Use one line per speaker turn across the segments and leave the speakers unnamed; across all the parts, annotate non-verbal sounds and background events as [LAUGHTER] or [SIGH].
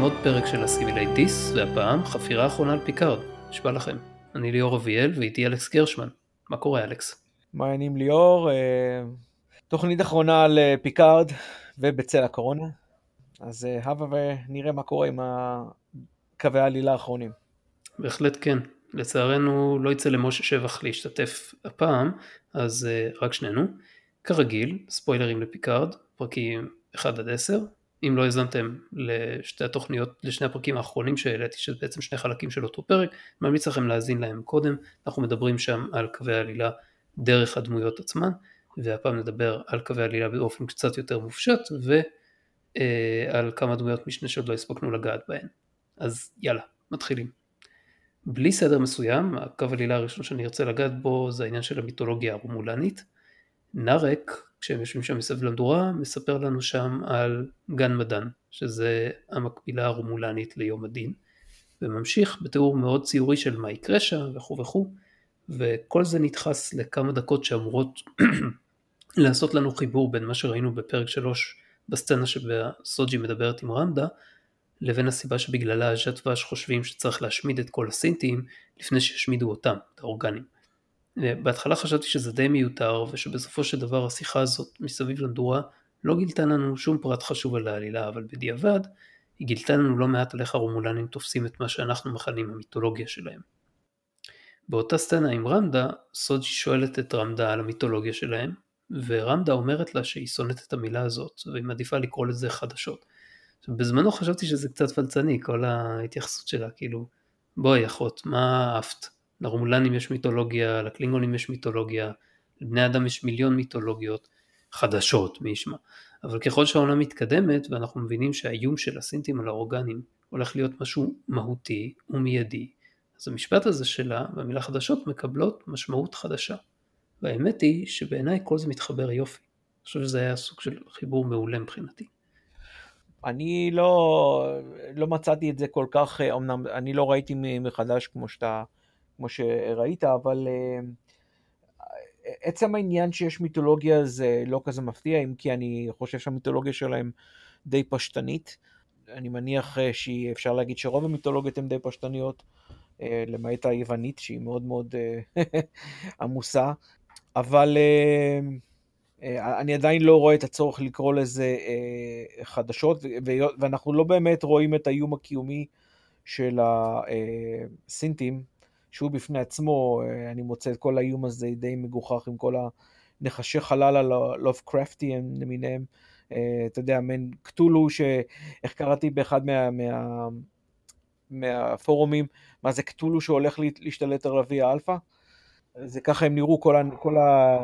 פותחים עוד פרק של הסימילי דיס, והפעם חפירה אחרונה על פיקארד. נשבע לכם. אני ליאור אביאל ואיתי אלכס גרשמן. מה קורה אלכס?
מה העניינים ליאור? אה, תוכנית אחרונה על אה, פיקארד ובצל הקורונה. אז אה, הבה ונראה מה קורה עם קווי העלילה האחרונים.
בהחלט כן. לצערנו לא יצא למשה שבח להשתתף הפעם, אז רק שנינו. כרגיל, ספוילרים לפיקארד, פרקים 1 עד 10, אם לא האזנתם לשתי התוכניות, לשני הפרקים האחרונים שהעליתי, שזה בעצם שני חלקים של אותו פרק, ממליץ לכם להאזין להם קודם, אנחנו מדברים שם על קווי העלילה דרך הדמויות עצמן, והפעם נדבר על קווי העלילה באופן קצת יותר מופשט, ועל אה, כמה דמויות משנה שעוד לא הספקנו לגעת בהן. אז יאללה, מתחילים. בלי סדר מסוים, הקו העלילה הראשון שאני ארצה לגעת בו זה העניין של המיתולוגיה הרומולנית. נארק כשהם יושבים שם מסביב למדורה, מספר לנו שם על גן מדן, שזה המקבילה הרומולנית ליום הדין, וממשיך בתיאור מאוד ציורי של מה יקרה שם וכו' וכו', וכל זה נדחס לכמה דקות שאמורות [CLEARS THROAT] לעשות לנו חיבור בין מה שראינו בפרק 3 בסצנה שבה סוג'י מדברת עם רמדה, לבין הסיבה שבגללה ואש חושבים שצריך להשמיד את כל הסינטים לפני שישמידו אותם, את האורגנים. בהתחלה חשבתי שזה די מיותר ושבסופו של דבר השיחה הזאת מסביב למדורה לא גילתה לנו שום פרט חשוב על העלילה אבל בדיעבד היא גילתה לנו לא מעט על איך הרומולנים תופסים את מה שאנחנו מכנים המיתולוגיה שלהם. באותה סצנה עם רמדה, סוג'י שואלת את רמדה על המיתולוגיה שלהם ורמדה אומרת לה שהיא שונאת את המילה הזאת והיא מעדיפה לקרוא לזה חדשות. בזמנו חשבתי שזה קצת פלצני כל ההתייחסות שלה כאילו בואי אחות מה עפת לרומולנים יש מיתולוגיה, לקלינגונים יש מיתולוגיה, לבני אדם יש מיליון מיתולוגיות חדשות, מי ישמע. אבל ככל שהעונה מתקדמת ואנחנו מבינים שהאיום של הסינטים על האורגנים הולך להיות משהו מהותי ומיידי, אז המשפט הזה שלה והמילה חדשות מקבלות משמעות חדשה. והאמת היא שבעיניי כל זה מתחבר יופי. אני חושב שזה היה סוג של חיבור מעולה מבחינתי.
אני לא, לא מצאתי את זה כל כך, אמנם אני לא ראיתי מחדש כמו שאתה כמו שראית, אבל uh, עצם העניין שיש מיתולוגיה זה לא כזה מפתיע, אם כי אני חושב שהמיתולוגיה שלהם די פשטנית. אני מניח uh, שאפשר להגיד שרוב המיתולוגיות הן די פשטניות, uh, למעט היוונית שהיא מאוד מאוד [LAUGHS] עמוסה, אבל אני עדיין לא רואה את הצורך לקרוא לזה חדשות, ואנחנו לא באמת רואים את האיום הקיומי של הסינטים שהוא בפני עצמו, אה, אני מוצא את כל האיום הזה די מגוחך עם כל הנחשי חלל הלובקרפטיאן למיניהם. אה, אתה יודע, מעין קטולו, שאיך קראתי באחד מה, מה, מהפורומים, מה זה קטולו שהולך להשתלט על רביע האלפא? זה ככה הם נראו כל ה... כל ה...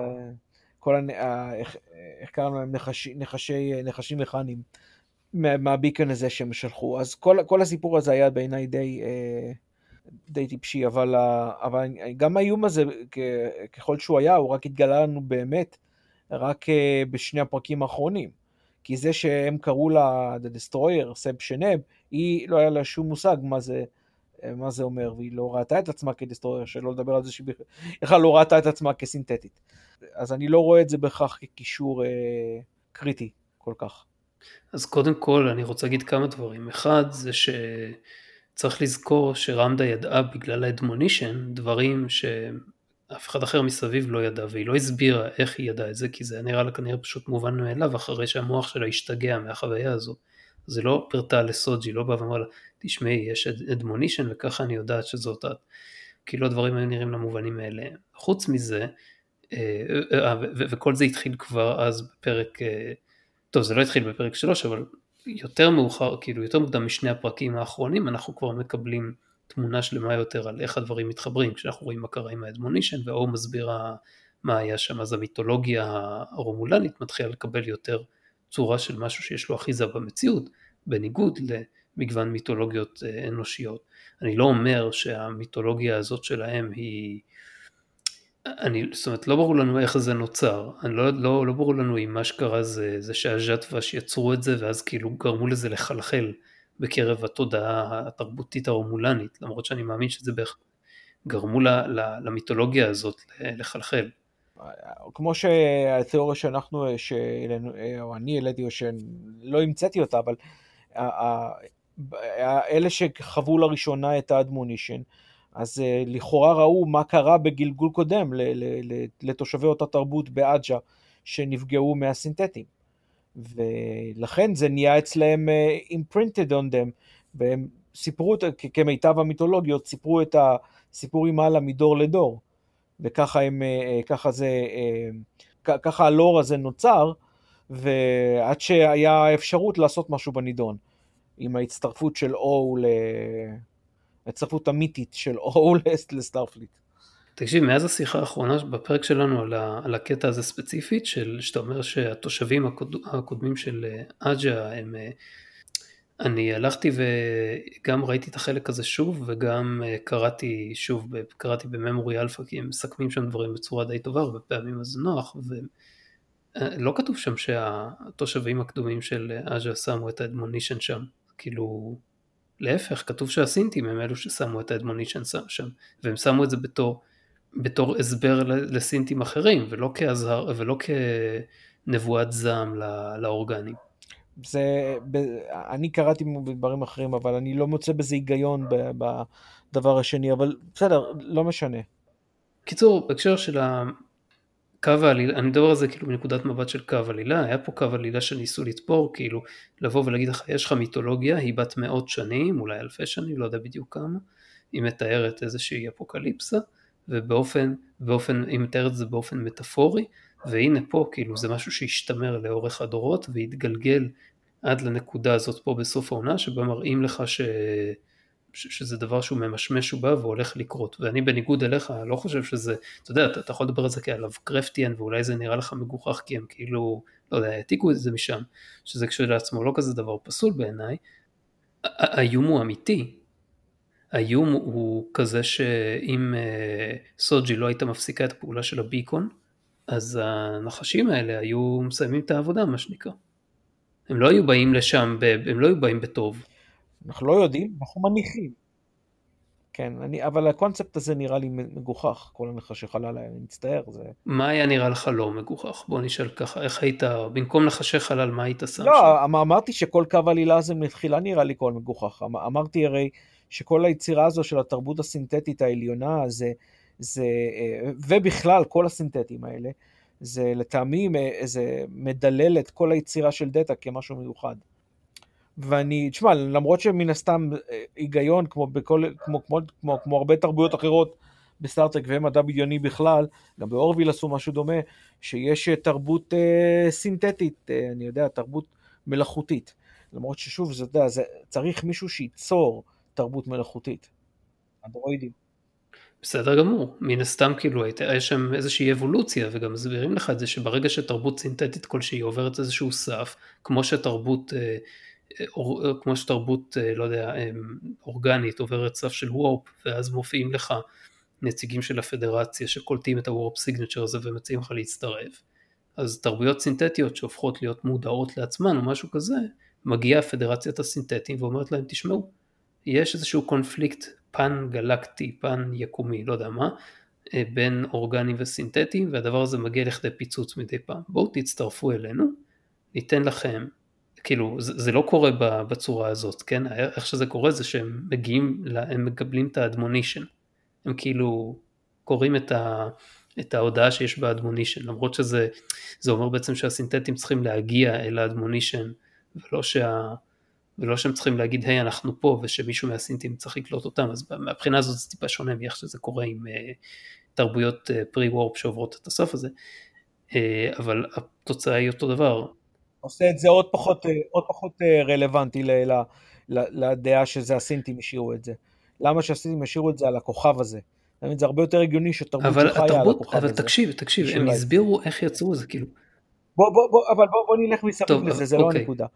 כל ה... איך, איך קראנו להם? נחש, נחשי, נחשים מכניים מהביקן הזה שהם שלחו. אז כל, כל הסיפור הזה היה בעיניי די... אה, די טיפשי, אבל, אבל גם האיום הזה, ככל שהוא היה, הוא רק התגלה לנו באמת רק אה, בשני הפרקים האחרונים. כי זה שהם קראו לה The Destroyer, סב שנב, היא לא היה לה שום מושג מה זה, אה, מה זה אומר, והיא לא ראתה את עצמה כדסטרויר, שלא לדבר על זה שהיא בכלל לא ראתה את עצמה כסינתטית. אז אני לא רואה את זה בהכרח כקישור אה, קריטי כל כך.
אז קודם כל אני רוצה להגיד כמה דברים. אחד זה ש... צריך לזכור שרמדה ידעה בגלל האדמונישן דברים שאף אחד אחר מסביב לא ידע והיא לא הסבירה איך היא ידעה את זה כי זה נראה לה כנראה פשוט מובן מאליו אחרי שהמוח שלה השתגע מהחוויה הזו. זה לא פרטה לסוג'י, לא בא ואמר לה תשמעי יש אדמונישן וככה אני יודעת שזאת את. כאילו הדברים היו נראים לה מובנים מאליהם. חוץ מזה, אה, אה, וכל זה התחיל כבר אז בפרק, אה, טוב זה לא התחיל בפרק שלוש אבל יותר מאוחר, כאילו יותר מוקדם משני הפרקים האחרונים, אנחנו כבר מקבלים תמונה שלמה יותר על איך הדברים מתחברים, כשאנחנו רואים מה קרה עם האדמונישן, והאור מסביר מה היה שם, אז המיתולוגיה הרומולנית מתחילה לקבל יותר צורה של משהו שיש לו אחיזה במציאות, בניגוד למגוון מיתולוגיות אה, אנושיות. אני לא אומר שהמיתולוגיה הזאת שלהם היא אני, זאת אומרת, לא ברור לנו איך זה נוצר, אני לא, לא, לא ברור לנו אם מה שקרה זה, זה שהז'ת ואש יצרו את זה ואז כאילו גרמו לזה לחלחל בקרב התודעה התרבותית הרומולנית, למרות שאני מאמין שזה בערך גרמו ל, ל, למיתולוגיה הזאת לחלחל.
כמו שהתיאוריה שאנחנו, שאלינו, או אני העליתי, או שלא המצאתי אותה, אבל אלה שחוו לראשונה את האדמונישן, אז לכאורה ראו מה קרה בגלגול קודם לתושבי אותה תרבות באג'ה שנפגעו מהסינתטים. ולכן זה נהיה אצלהם imprinted on them, והם סיפרו, כמיטב המיתולוגיות, סיפרו את הסיפורים הלאה מדור לדור. וככה הם, ככה זה, ככה הלור הזה נוצר, ועד שהיה אפשרות לעשות משהו בנידון, עם ההצטרפות של או, ההצטרפות המיתית של או לסטארפליט.
תקשיב, מאז השיחה האחרונה בפרק שלנו על, ה, על הקטע הזה ספציפית, של, שאתה אומר שהתושבים הקוד, הקודמים של אג'ה הם... אני הלכתי וגם ראיתי את החלק הזה שוב וגם קראתי שוב, קראתי בממורי אלפא כי הם מסכמים שם דברים בצורה די טובה, הרבה פעמים אז נוח, ולא כתוב שם שהתושבים הקדומים של אג'ה שמו את האדמונישן שם, כאילו להפך, כתוב שהסינטים הם אלו ששמו את האדמונישן שם, והם שמו את זה בתור בתור הסבר לסינטים אחרים, ולא, כהזהר, ולא כנבואת זעם לאורגנים.
זה, ב, אני קראתי בדברים אחרים, אבל אני לא מוצא בזה היגיון בדבר השני, אבל בסדר, לא משנה.
קיצור, בהקשר של הקו העלילה, אני מדבר על זה כאילו מנקודת מבט של קו עלילה, היה פה קו עלילה שניסו לתפור, כאילו לבוא ולהגיד לך, יש לך מיתולוגיה, היא בת מאות שנים, אולי אלפי שנים, לא יודע בדיוק כמה, היא מתארת איזושהי אפוקליפסה, ובאופן, באופן, היא מתארת את זה באופן מטאפורי, והנה פה כאילו זה משהו שהשתמר לאורך הדורות והתגלגל עד לנקודה הזאת פה בסוף העונה שבה מראים לך ש... שזה דבר שהוא ממשמש ובא והולך לקרות ואני בניגוד אליך לא חושב שזה אתה יודע אתה, אתה יכול לדבר על זה כעליו קרפטיאן ואולי זה נראה לך מגוחך כי הם כאילו לא יודע העתיקו את זה משם שזה כשלעצמו לא כזה דבר פסול בעיניי האיום הוא אמיתי האיום הוא כזה שאם uh, סוג'י לא הייתה מפסיקה את הפעולה של הביקון, אז הנחשים האלה היו מסיימים את העבודה, מה שנקרא. הם לא היו באים לשם, הם לא היו באים בטוב.
אנחנו לא יודעים, אנחנו מניחים. כן, אני, אבל הקונספט הזה נראה לי מגוחך, כל הנחשי חלל האלה, אני מצטער. זה...
מה היה נראה לך לא מגוחך? בוא נשאל ככה, איך היית, במקום נחשי חלל, מה היית שם
לא, שם? אמ- אמרתי שכל קו עלילה הזה מתחילה נראה לי כל מגוחך. אמ- אמרתי הרי שכל היצירה הזו של התרבות הסינתטית העליונה, זה, זה, אה, ובכלל כל הסינתטים האלה, זה לטעמי איזה מדלל את כל היצירה של דאטה כמשהו מיוחד. ואני, תשמע, למרות שמן הסתם אה, היגיון, כמו, בכל, כמו, כמו, כמו, כמו הרבה תרבויות אחרות בסטאר-טרק ומדע בדיוני בכלל, גם באורוויל עשו משהו דומה, שיש אה, תרבות אה, סינתטית, אה, אני יודע, תרבות מלאכותית. למרות ששוב, זה, יודע, זה, צריך מישהו שייצור תרבות מלאכותית. אנדרואידים.
בסדר גמור, מן הסתם כאילו יש שם איזושהי אבולוציה וגם מסבירים לך את זה שברגע שתרבות סינתטית כלשהי עוברת איזשהו סף, כמו שתרבות, אה, כמו שתרבות, אה, לא יודע, אה, אורגנית עוברת סף של וורפ ואז מופיעים לך נציגים של הפדרציה שקולטים את הוורפ סיגנצ'ר הזה ומציעים לך להצטרף, אז תרבויות סינתטיות שהופכות להיות מודעות לעצמן או משהו כזה, מגיעה פדרציית הסינתטים ואומרת להם תשמעו, יש איזשהו קונפליקט פן גלקטי, פן יקומי, לא יודע מה, אה, בין אורגניים וסינתטיים, והדבר הזה מגיע לכדי פיצוץ מדי פעם. בואו תצטרפו אלינו, ניתן לכם, כאילו זה, זה לא קורה בצורה הזאת, כן? איך שזה קורה זה שהם מגיעים, הם מקבלים את האדמונישן, הם כאילו קוראים את, ה, את ההודעה שיש באדמונישן, למרות שזה אומר בעצם שהסינתטים צריכים להגיע אל האדמונישן, ולא שה... ולא שהם צריכים להגיד היי אנחנו פה ושמישהו מהסינטים צריך לקלוט אותם אז מהבחינה הזאת זה טיפה שונה מאיך שזה קורה עם uh, תרבויות פרי uh, וורפ שעוברות את הסף הזה uh, אבל התוצאה היא אותו דבר.
עושה את זה עוד פחות, עוד פחות רלוונטי ל, ל, ל, לדעה שזה הסינטים השאירו את זה. למה שהסינטים השאירו את זה על הכוכב הזה? זה הרבה יותר הגיוני שתרבות שלך היה על הכוכב
אבל הזה. אבל תקשיב, תקשיב, הם הסבירו איך יצרו את זה כאילו.
בוא, בוא, בוא, אבל בוא, בוא נלך מסביב לזה, זה לא אוקיי. לא הנקודה.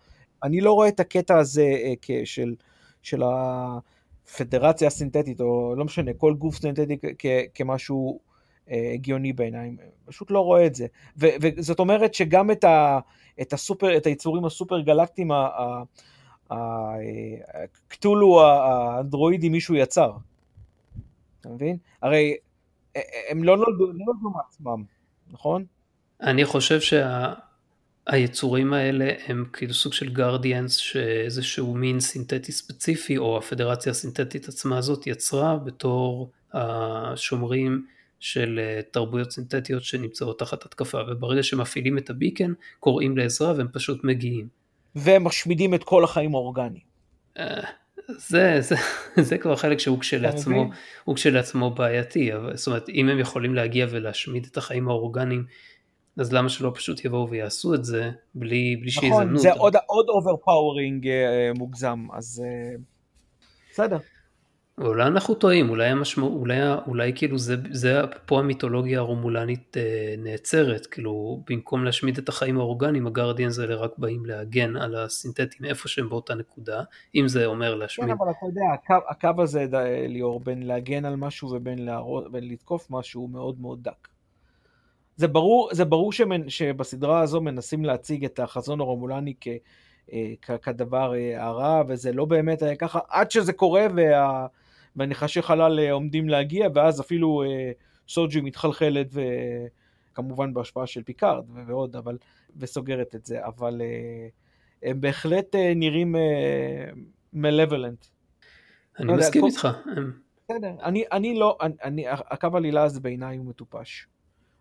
אני לא רואה את הקטע הזה אה, של, של הפדרציה הסינתטית, או לא משנה, כל גוף סינתטי כ, כמשהו אה, הגיוני בעיניים, פשוט לא רואה את זה. ו, וזאת אומרת שגם את, ה, את, הסופר, את היצורים הסופר גלקטיים, הקטולו האנדרואידי מישהו יצר. אתה מבין? הרי אה, הם לא נולדו, לא מעצמם, נכון?
אני חושב שה... היצורים האלה הם כאילו סוג של גרדיאנס שאיזשהו מין סינתטי ספציפי או הפדרציה הסינתטית עצמה הזאת יצרה בתור השומרים של אה, תרבויות סינתטיות שנמצאות תחת התקפה וברגע שמפעילים את הביקן קוראים לעזרה והם פשוט מגיעים.
והם משמידים את כל החיים האורגניים.
אה, זה, זה, [LAUGHS] זה כבר חלק שהוא כשלעצמו, הוא כשלעצמו בעייתי, אבל זאת אומרת אם הם יכולים להגיע ולהשמיד את החיים האורגניים אז למה שלא פשוט יבואו ויעשו את זה בלי, בלי שיזמנו
אותם. נכון, זה עוד, עוד overpowering אה, מוגזם, אז אה, בסדר.
אולי אנחנו טועים, אולי המשמעות, אולי, אולי כאילו זה, זה פה המיתולוגיה הרומולנית אה, נעצרת, כאילו במקום להשמיד את החיים האורגניים ה guardians האלה רק באים להגן על הסינתטים איפה שהם באותה נקודה, אם זה אומר להשמיד.
כן אבל אתה יודע, הקו, הקו הזה ליאור בין להגן על משהו ובין, להרוס, ובין לתקוף משהו הוא מאוד מאוד דק. זה ברור, זה ברור שמנ, שבסדרה הזו מנסים להציג את החזון הרומולני כ, אה, כדבר אה, הרע, וזה לא באמת היה ככה, עד שזה קורה וה, והנחשי חלל אה, עומדים להגיע, ואז אפילו סוג'י מתחלחלת, וכמובן בהשפעה של פיקארד ועוד, אבל, וסוגרת את זה, אבל הם בהחלט נראים מלבלנט.
אני לא מסכים איתך.
בסדר, אני, אני לא, אני, הקו עלילה הזה בעיניי הוא מטופש.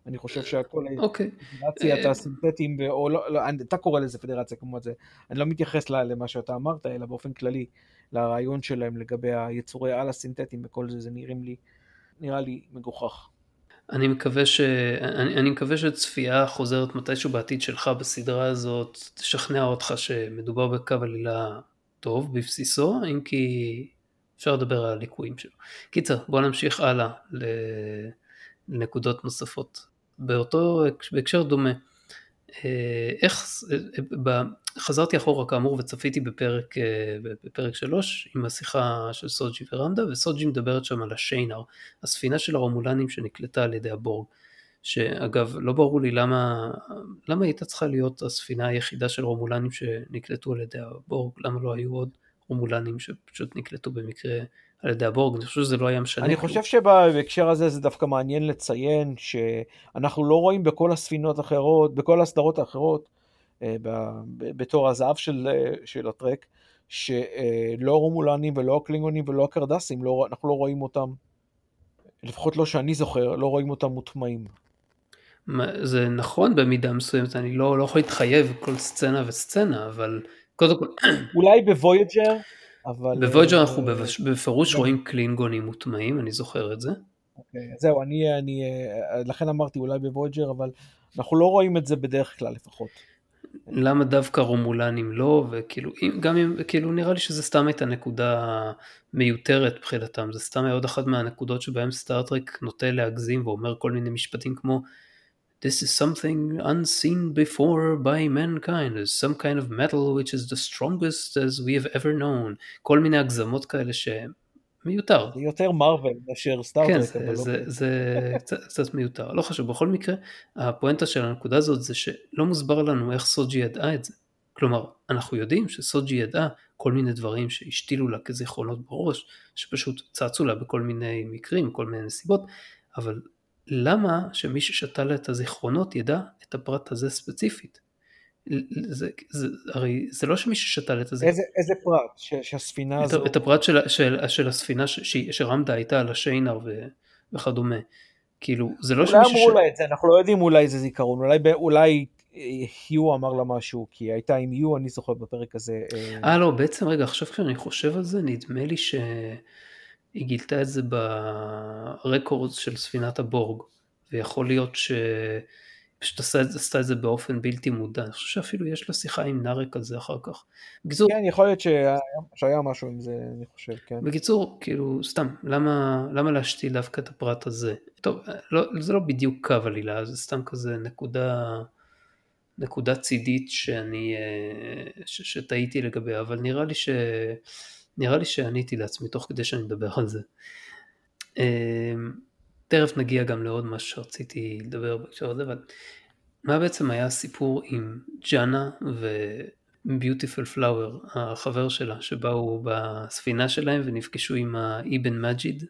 אני חושב שהכל
אוקיי.
פדרציית אה, הסינתטים, או לא, לא, אתה קורא לזה פדרציה כמו זה, אני לא מתייחס למה שאתה אמרת, אלא באופן כללי לרעיון שלהם לגבי היצורי על הסינתטיים וכל זה, זה נראים לי, נראה לי מגוחך.
אני מקווה, ש... אני, אני מקווה שצפייה חוזרת מתישהו בעתיד שלך בסדרה הזאת תשכנע אותך שמדובר בקו עלילה טוב בבסיסו, אם כי אפשר לדבר על הליקויים שלו. קיצר, בוא נמשיך הלאה לנקודות נוספות. באותו, בהקשר דומה. אה, איך, אה, חזרתי אחורה כאמור וצפיתי בפרק, אה, בפרק 3 עם השיחה של סוג'י ורמדה וסוג'י מדברת שם על השיינר, הספינה של הרומולנים שנקלטה על ידי הבורג. שאגב לא ברור לי למה, למה הייתה צריכה להיות הספינה היחידה של רומולנים שנקלטו על ידי הבורג, למה לא היו עוד רומולנים שפשוט נקלטו במקרה על ידי הבורג, אני חושב שזה לא היה משנה.
אני. חושב שבהקשר הזה זה דווקא מעניין לציין שאנחנו לא רואים בכל הספינות האחרות, בכל הסדרות האחרות, בתור הזהב של, אה, של הטרק, שלא רומולנים ולא הקלינגונים ולא הקרדסים, לא, אנחנו לא רואים אותם, לפחות לא שאני זוכר, לא רואים אותם מוטמעים.
זה נכון במידה מסוימת, אני לא, לא יכול להתחייב כל סצנה וסצנה, אבל קודם כל... [CLEARS THROAT]
אולי בוויג'ר אבל...
בוויג'ר אה, אנחנו בפירוש רואים קלינגונים מוטמעים, אני זוכר את זה.
אוקיי, זהו, אני, אני, אה, לכן אמרתי אולי בוויג'ר, אבל אנחנו לא רואים את זה בדרך כלל לפחות.
למה דווקא רומולנים לא, וכאילו, גם אם, כאילו נראה לי שזה סתם הייתה נקודה מיותרת מבחינתם, זה סתם היה עוד אחת מהנקודות שבהם סטארטרק נוטה להגזים ואומר כל מיני משפטים כמו This is something unseen before by mankind, is some kind of metal which is the strongest as we have ever known. כל מיני הגזמות כאלה שמיותר.
זה יותר מרוויל מאשר סטארטרק.
כן, זה, זה, לא זה קצת, קצת מיותר. לא חשוב, בכל מקרה, הפואנטה של הנקודה הזאת זה שלא מוסבר לנו איך סוג'י ידעה את זה. כלומר, אנחנו יודעים שסוג'י ידעה כל מיני דברים שהשתילו לה כזיכרונות בראש, שפשוט צצו לה בכל מיני מקרים, כל מיני נסיבות, אבל למה שמי ששתה לה את הזיכרונות ידע את הפרט הזה ספציפית? זה, זה, הרי זה לא שמי ששתה לה את הזיכרונות.
איזה, איזה פרט? ש, שהספינה הזו...
את הפרט של, של, של הספינה ש, ש, שרמדה הייתה על השיינר ו, וכדומה. כאילו, זה לא
שמי שש... אולי אמרו לה את זה, אנחנו לא יודעים אולי זה זיכרון, אולי, אולי היו אמר לה משהו, כי הייתה עם יו, אני זוכר בפרק הזה.
אה, אה לא, בעצם רגע, עכשיו כשאני חושב על זה, נדמה לי ש... היא גילתה את זה ברקורדס של ספינת הבורג, ויכול להיות שפשוט עשתה, עשתה את זה באופן בלתי מודע, אני חושב שאפילו יש לה שיחה עם נארק על זה אחר כך.
בקיצור, כן, יכול להיות שהיה, שהיה משהו עם זה, אני חושב, כן.
בקיצור, כאילו, סתם, למה, למה להשתיל דווקא את הפרט הזה? טוב, לא, זה לא בדיוק קו עלילה, זה סתם כזה נקודה... נקודה צידית שאני, אה, שטעיתי לגביה, אבל נראה לי ש... נראה לי שעניתי לעצמי תוך כדי שאני מדבר על זה. תכף נגיע גם לעוד מה שרציתי לדבר בהקשר הזה, אבל מה בעצם היה הסיפור עם ג'אנה וביוטיפול פלאואר, החבר שלה, שבאו בספינה שלהם ונפגשו עם האבן מג'יד,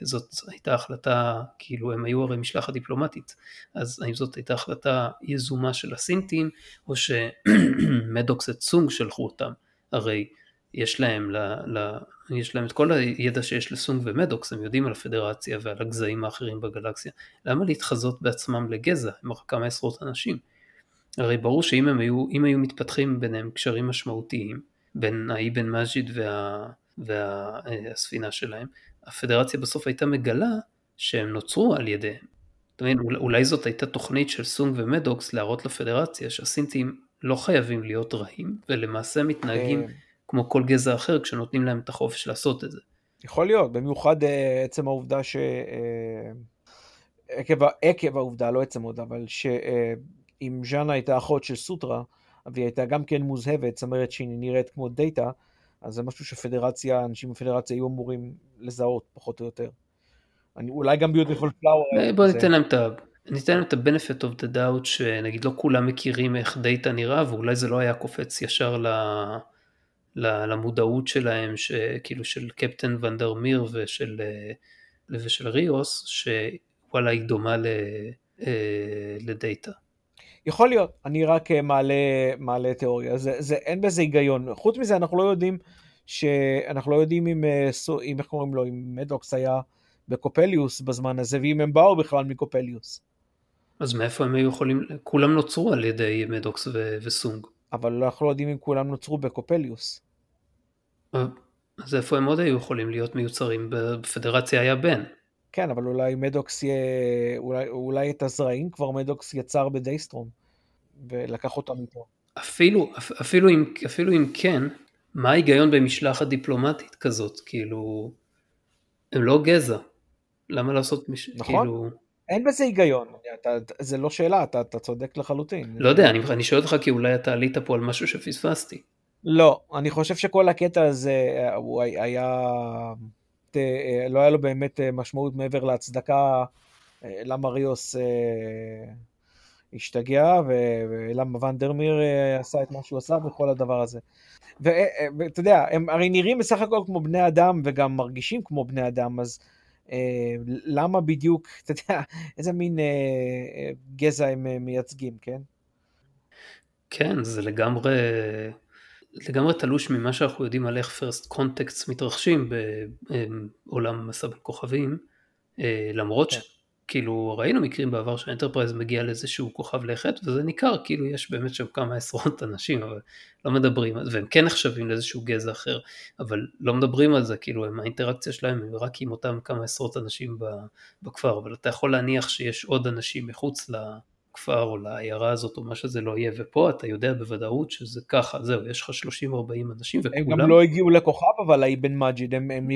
זאת הייתה החלטה, כאילו הם היו הרי משלחת דיפלומטית, אז האם זאת הייתה החלטה יזומה של הסינטים, או שמדוקס וצונג שלחו אותם, הרי יש להם, ל, ל, יש להם את כל הידע שיש לסונג ומדוקס, הם יודעים על הפדרציה ועל הגזעים האחרים בגלקסיה, למה להתחזות בעצמם לגזע, הם רק כמה עשרות אנשים? הרי ברור שאם הם היו, היו מתפתחים ביניהם קשרים משמעותיים, בין האיבן מג'יד וה, והספינה שלהם, הפדרציה בסוף הייתה מגלה שהם נוצרו על ידיהם. אומרת, אולי זאת הייתה תוכנית של סונג ומדוקס להראות לפדרציה שהסינטים לא חייבים להיות רעים, ולמעשה מתנהגים כן. כמו כל גזע אחר כשנותנים להם את החופש לעשות את זה.
יכול להיות, במיוחד אה, עצם העובדה ש... אה, עקב, עקב העובדה, לא עצם העובדה, אבל שאם אה, ז'אנה הייתה אחות של סוטרה, והיא הייתה גם כן מוזהבת, זאת אומרת שהיא נראית כמו דאטה, אז זה משהו שפדרציה, אנשים בפדרציה היו אמורים לזהות, פחות או יותר. אני, אולי גם Beautiful Flower.
בוא ניתן להם את ה... ניתן להם את ה-benefit of the doubt שנגיד לא כולם מכירים איך דאטה נראה ואולי זה לא היה קופץ ישר ל... למודעות שלהם, כאילו של קפטן ונדרמיר ושל, ושל ריוס, שוואלה היא דומה אה, לדאטה.
יכול להיות, אני רק אה, מעלה, מעלה תיאוריה, זה, זה, אין בזה היגיון. חוץ מזה, אנחנו לא יודעים, שאנחנו לא יודעים אם, אה, אם איך קוראים לו, אם מדוקס היה בקופליוס בזמן הזה, ואם הם באו בכלל מקופליוס.
אז מאיפה הם היו יכולים, כולם נוצרו על ידי מדוקס ו- וסונג.
אבל אנחנו לא יודעים אם כולם נוצרו בקופליוס.
אז איפה הם עוד היו יכולים להיות מיוצרים? בפדרציה היה בן.
כן, אבל אולי מדוקס יהיה, אולי, אולי את הזרעים כבר מדוקס יצר בדייסטרום, ולקח אותם מפה.
אפילו, אפילו, אם, אפילו אם כן, מה ההיגיון במשלחת דיפלומטית כזאת? כאילו, הם לא גזע. למה לעשות מש...
נכון. כאילו... אין בזה היגיון, אתה, זה לא שאלה, אתה, אתה צודק לחלוטין.
לא יודע, אני, אני שואל אותך כי אולי אתה עלית פה על משהו שפספסתי.
לא, אני חושב שכל הקטע הזה הוא היה, לא היה לו באמת משמעות מעבר להצדקה למה ריוס השתגע ולמה ונדרמיר עשה את מה שהוא עשה וכל הדבר הזה. ואתה יודע, הם הרי נראים בסך הכל כמו בני אדם וגם מרגישים כמו בני אדם, אז אה, למה בדיוק, אתה יודע, איזה מין אה, אה, גזע הם מייצגים, כן?
כן, זה לגמרי, לגמרי תלוש ממה שאנחנו יודעים על איך first contacts מתרחשים בעולם מסע בין כוכבים, למרות כן. כאילו ראינו מקרים בעבר שהאנטרפרייז מגיע לאיזשהו כוכב לכת וזה ניכר כאילו יש באמת שם כמה עשרות אנשים אבל לא מדברים והם כן נחשבים לאיזשהו גזע אחר אבל לא מדברים על זה כאילו הם האינטראקציה שלהם הם רק עם אותם כמה עשרות אנשים בכפר אבל אתה יכול להניח שיש עוד אנשים מחוץ לכפר או לעיירה הזאת או מה שזה לא יהיה. ופה אתה יודע בוודאות שזה ככה. זהו יש לך 30-40 אנשים וכולם
הם גם לא הגיעו לכוכב אבל האבן מג'יד הם, הם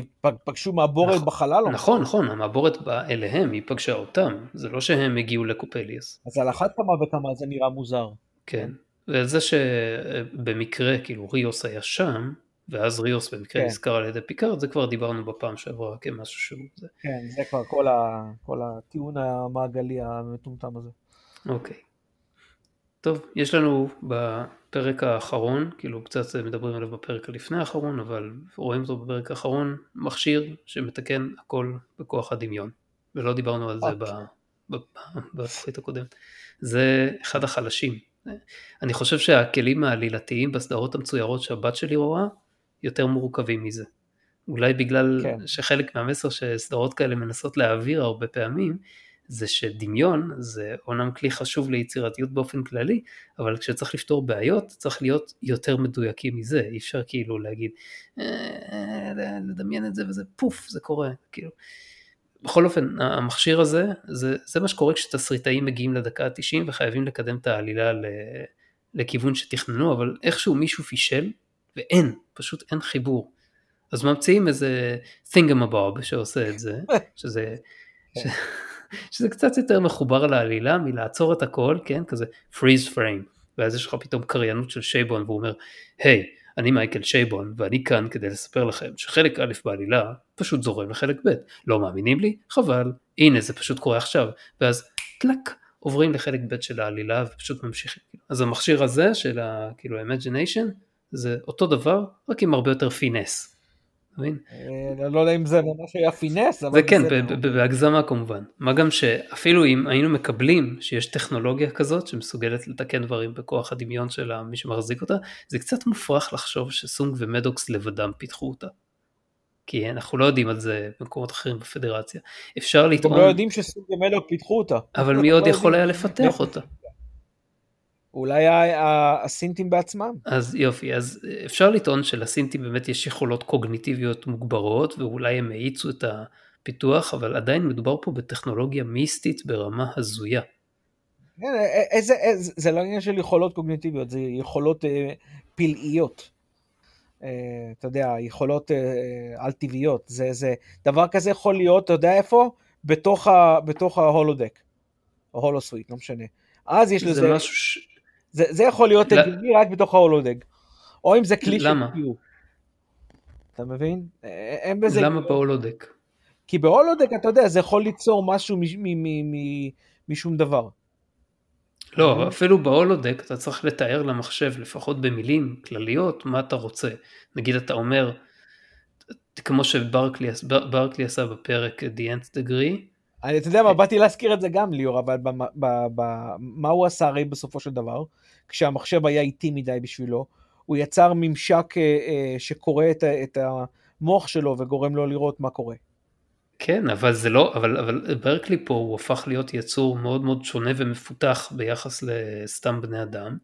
פגשו מעבורת נכון, בחלל
נכון נכון המעבורת באה אליהם היא פגשה אותם. זה לא שהם הגיעו לקופליוס.
אז על אחת כמה וכמה זה נראה מוזר.
כן. וזה שבמקרה כאילו ריוס היה שם ואז ריוס במקרה כן. נזכר על ידי פיקארד, זה כבר דיברנו בפעם שעברה כמשהו שהוא.
כן, זה כבר כל, ה, כל הטיעון המעגלי המטומטם הזה.
אוקיי. טוב, יש לנו בפרק האחרון, כאילו קצת מדברים עליו בפרק הלפני האחרון, אבל רואים אותו בפרק האחרון, מכשיר שמתקן הכל בכוח הדמיון, ולא דיברנו על זה אוקיי. בתוכנית הקודמת. זה אחד החלשים. אני חושב שהכלים העלילתיים בסדרות המצוירות שהבת שלי רואה, יותר מורכבים מזה. אולי בגלל כן. שחלק מהמסר שסדרות כאלה מנסות להעביר הרבה פעמים, זה שדמיון זה אומנם כלי חשוב ליצירתיות באופן כללי, אבל כשצריך לפתור בעיות צריך להיות יותר מדויקים מזה, אי אפשר כאילו להגיד, אה, לדמיין את זה וזה פוף, זה קורה, כאילו. בכל אופן, המכשיר הזה, זה, זה מה שקורה כשתסריטאים מגיעים לדקה ה-90 וחייבים לקדם את העלילה לכיוון שתכננו, אבל איכשהו מישהו פישל ואין, פשוט אין חיבור. אז ממציאים איזה thingamabоб שעושה את זה, [LAUGHS] שזה... כן. שזה קצת יותר מחובר לעלילה מלעצור את הכל, כן, כזה freeze frame, ואז יש לך פתאום קריינות של שייבון והוא אומר, היי, hey, אני מייקל שייבון ואני כאן כדי לספר לכם שחלק א' בעלילה פשוט זורם לחלק ב', לא מאמינים לי? חבל, הנה זה פשוט קורה עכשיו, ואז טלק, עוברים לחלק ב' של העלילה ופשוט ממשיכים. אז המכשיר הזה של ה, כאילו imagination זה אותו דבר רק עם הרבה יותר פינס.
אה, לא יודע אם זה ממש היה פינס, אבל
זה כן, בהגזמה כמובן. מה גם שאפילו אם היינו מקבלים שיש טכנולוגיה כזאת שמסוגלת לתקן דברים בכוח הדמיון של מי שמחזיק אותה, זה קצת מופרך לחשוב שסונג ומדוקס לבדם פיתחו אותה. כי אנחנו לא יודעים על זה במקומות אחרים בפדרציה. אפשר
גם
לטעון,
לא יודעים שסוג ומלוק פיתחו אותה.
אבל מי עוד
לא
יכול. היה לפתח אותה?
אולי הסינטים בעצמם.
אז יופי, אז אפשר לטעון שלסינטים באמת יש יכולות קוגניטיביות מוגברות, ואולי הם האיצו את הפיתוח, אבל עדיין מדובר פה בטכנולוגיה מיסטית ברמה הזויה.
כן, איזה, איזה, זה לא עניין של יכולות קוגניטיביות, זה יכולות אה, פלאיות. אה, אתה יודע, יכולות אה, על-טבעיות. זה, זה, דבר כזה יכול להיות, אתה יודע איפה? בתוך, ה, בתוך ההולודק. או הולוסוויט, לא משנה. אז יש
זה
לזה,
משהו ש...
זה, זה יכול להיות הגיוני רק בתוך ההולודק. או אם זה כלי של
למה?
קיו. אתה מבין? אה, אין בזה...
למה בהולודק?
כי בהולודק, אתה יודע, זה יכול ליצור משהו משום דבר.
לא, אפילו בהולודק אתה צריך לתאר למחשב לפחות במילים כלליות מה אתה רוצה. נגיד אתה אומר, כמו שברקלי בר- ברקלי עשה בפרק The Nth Degree,
אני, אתה יודע מה, באתי להזכיר את זה גם, ליאור, אבל מה הוא עשה הרי בסופו של דבר? כשהמחשב היה איטי מדי בשבילו, הוא יצר ממשק אה, אה, שקורא את, את המוח שלו וגורם לו לראות מה קורה.
כן, אבל זה לא, אבל, אבל ברקלי פה הוא הפך להיות יצור מאוד מאוד שונה ומפותח ביחס לסתם בני אדם,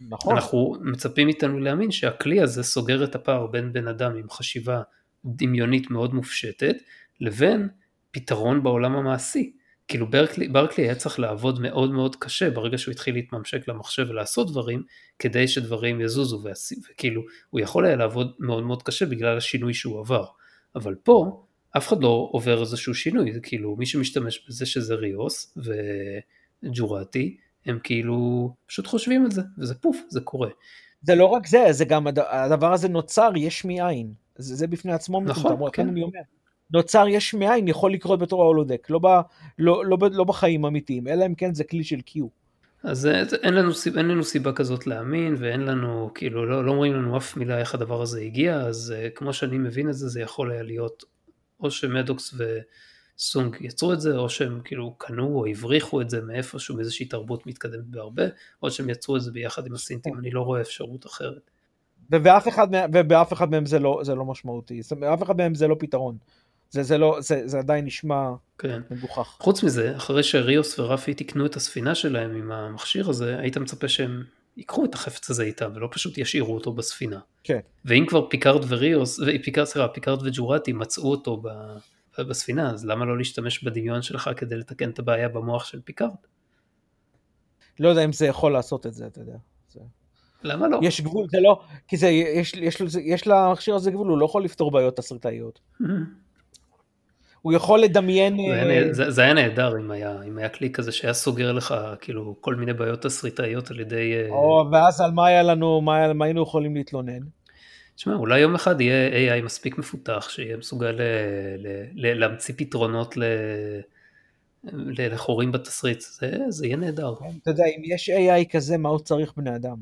נכון.
ואנחנו מצפים מאיתנו להאמין שהכלי הזה סוגר את הפער בין בן אדם עם חשיבה דמיונית מאוד מופשטת, לבין פתרון בעולם המעשי. כאילו ברקלי, ברקלי היה צריך לעבוד מאוד מאוד קשה ברגע שהוא התחיל להתממשק למחשב ולעשות דברים, כדי שדברים יזוזו, ועשי- וכאילו הוא יכול היה לעבוד מאוד מאוד קשה בגלל השינוי שהוא עבר. אבל פה אף אחד לא עובר איזשהו שינוי, זה כאילו מי שמשתמש בזה שזה ריוס וג'ורטי, הם כאילו פשוט חושבים על זה, וזה פוף, זה קורה.
זה לא רק זה, זה גם, הד- הדבר הזה נוצר יש מאין. זה, זה בפני עצמו
נכון,
מטומטם.
כן.
אני אומר. נוצר יש מאין יכול לקרות בתור ההולודק, לא, ב, לא, לא, לא בחיים אמיתיים, אלא אם כן זה כלי של קיו.
אז אין לנו, אין לנו סיבה כזאת להאמין, ואין לנו, כאילו, לא, לא אומרים לנו אף מילה איך הדבר הזה הגיע, אז uh, כמו שאני מבין את זה, זה יכול היה להיות או שמדוקס וסונג יצרו את זה, או שהם כאילו קנו או הבריחו את זה מאיפשהו, מאיזושהי תרבות מתקדמת בהרבה, או שהם יצרו את זה ביחד עם הסינטים, אני לא רואה אפשרות אחרת.
ובאף אחד, ובאף אחד מהם זה לא, זה לא משמעותי, באף אחד מהם זה לא פתרון. זה, זה, לא, זה, זה עדיין נשמע
כן.
מגוחך.
חוץ מזה, אחרי שריוס ורפי תיקנו את הספינה שלהם עם המכשיר הזה, היית מצפה שהם ייקחו את החפץ הזה איתם, ולא פשוט ישאירו אותו בספינה.
כן.
ואם כבר פיקארד וריוס, פיקארד, סליחה, פיקארד וג'ורטי מצאו אותו ב, בספינה, אז למה לא להשתמש בדמיון שלך כדי לתקן את הבעיה במוח של פיקארד?
לא יודע אם זה יכול לעשות את זה, אתה יודע. זה...
למה לא?
יש גבול, זה לא, כי זה, יש, יש, יש, יש למכשיר הזה גבול, הוא לא יכול לפתור בעיות תסריטאיות. הוא יכול לדמיין...
זה היה
אה,
זה, היה נהדר אם היה, אם היה כלי כזה שהיה סוגר לך כאילו כל מיני בעיות תסריטאיות על ידי... אה,
או, ואז על מה היה לנו, מה, היה- מה היינו יכולים להתלונן?
תשמע, אולי יום אחד יהיה AI מספיק מפותח שיהיה מסוגל ל, ל, ל, להמציא פתרונות ל, ל, לחורים בתסריט, זה, זה יהיה נהדר.
אתה יודע, אם יש AI כזה, מה הוא צריך בני אדם?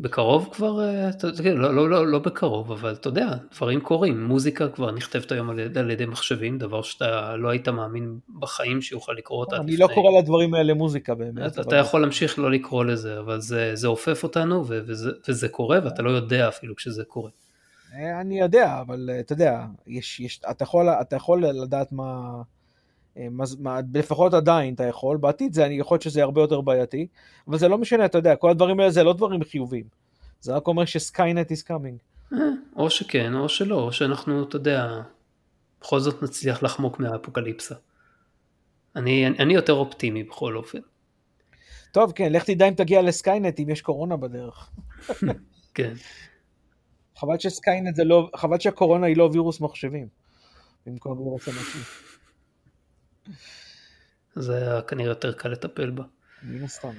בקרוב כבר, אה, לא, לא, לא, לא בקרוב, אבל אתה יודע, דברים קורים, מוזיקה כבר נכתבת היום על, ידי- על ידי מחשבים, דבר שאתה לא היית מאמין בחיים שיוכל לקרות עד
אני לא קורא לדברים האלה מוזיקה באמת.
אתה,
אבל-
אתה יכול להמשיך לא לקרוא לזה, אבל זה, זה עופף אותנו ו- וזה, וזה קורה ואתה לא יודע אפילו כשזה קורה.
אה, אני יודע, אבל אה, אתה יודע, יש, יש, אתה, יכול, אתה יכול לדעת מה, לפחות עדיין אתה יכול, בעתיד זה, אני יכול להיות שזה הרבה יותר בעייתי, אבל זה לא משנה, אתה יודע, כל הדברים האלה זה לא דברים חיוביים. זה רק אומר שסקיינט is coming.
אה, או שכן או שלא, או שאנחנו, אתה יודע, בכל זאת נצליח לחמוק מהאפוקליפסה. אני, אני יותר אופטימי בכל אופן.
טוב, כן, לך תדע אם תגיע לסקיינט אם יש קורונה בדרך.
כן.
חבל שסקיינט זה לא, חבל שהקורונה היא לא וירוס מחשבים. במקום וירוס אנשים.
זה היה כנראה יותר קל לטפל בה.
מן הסתם.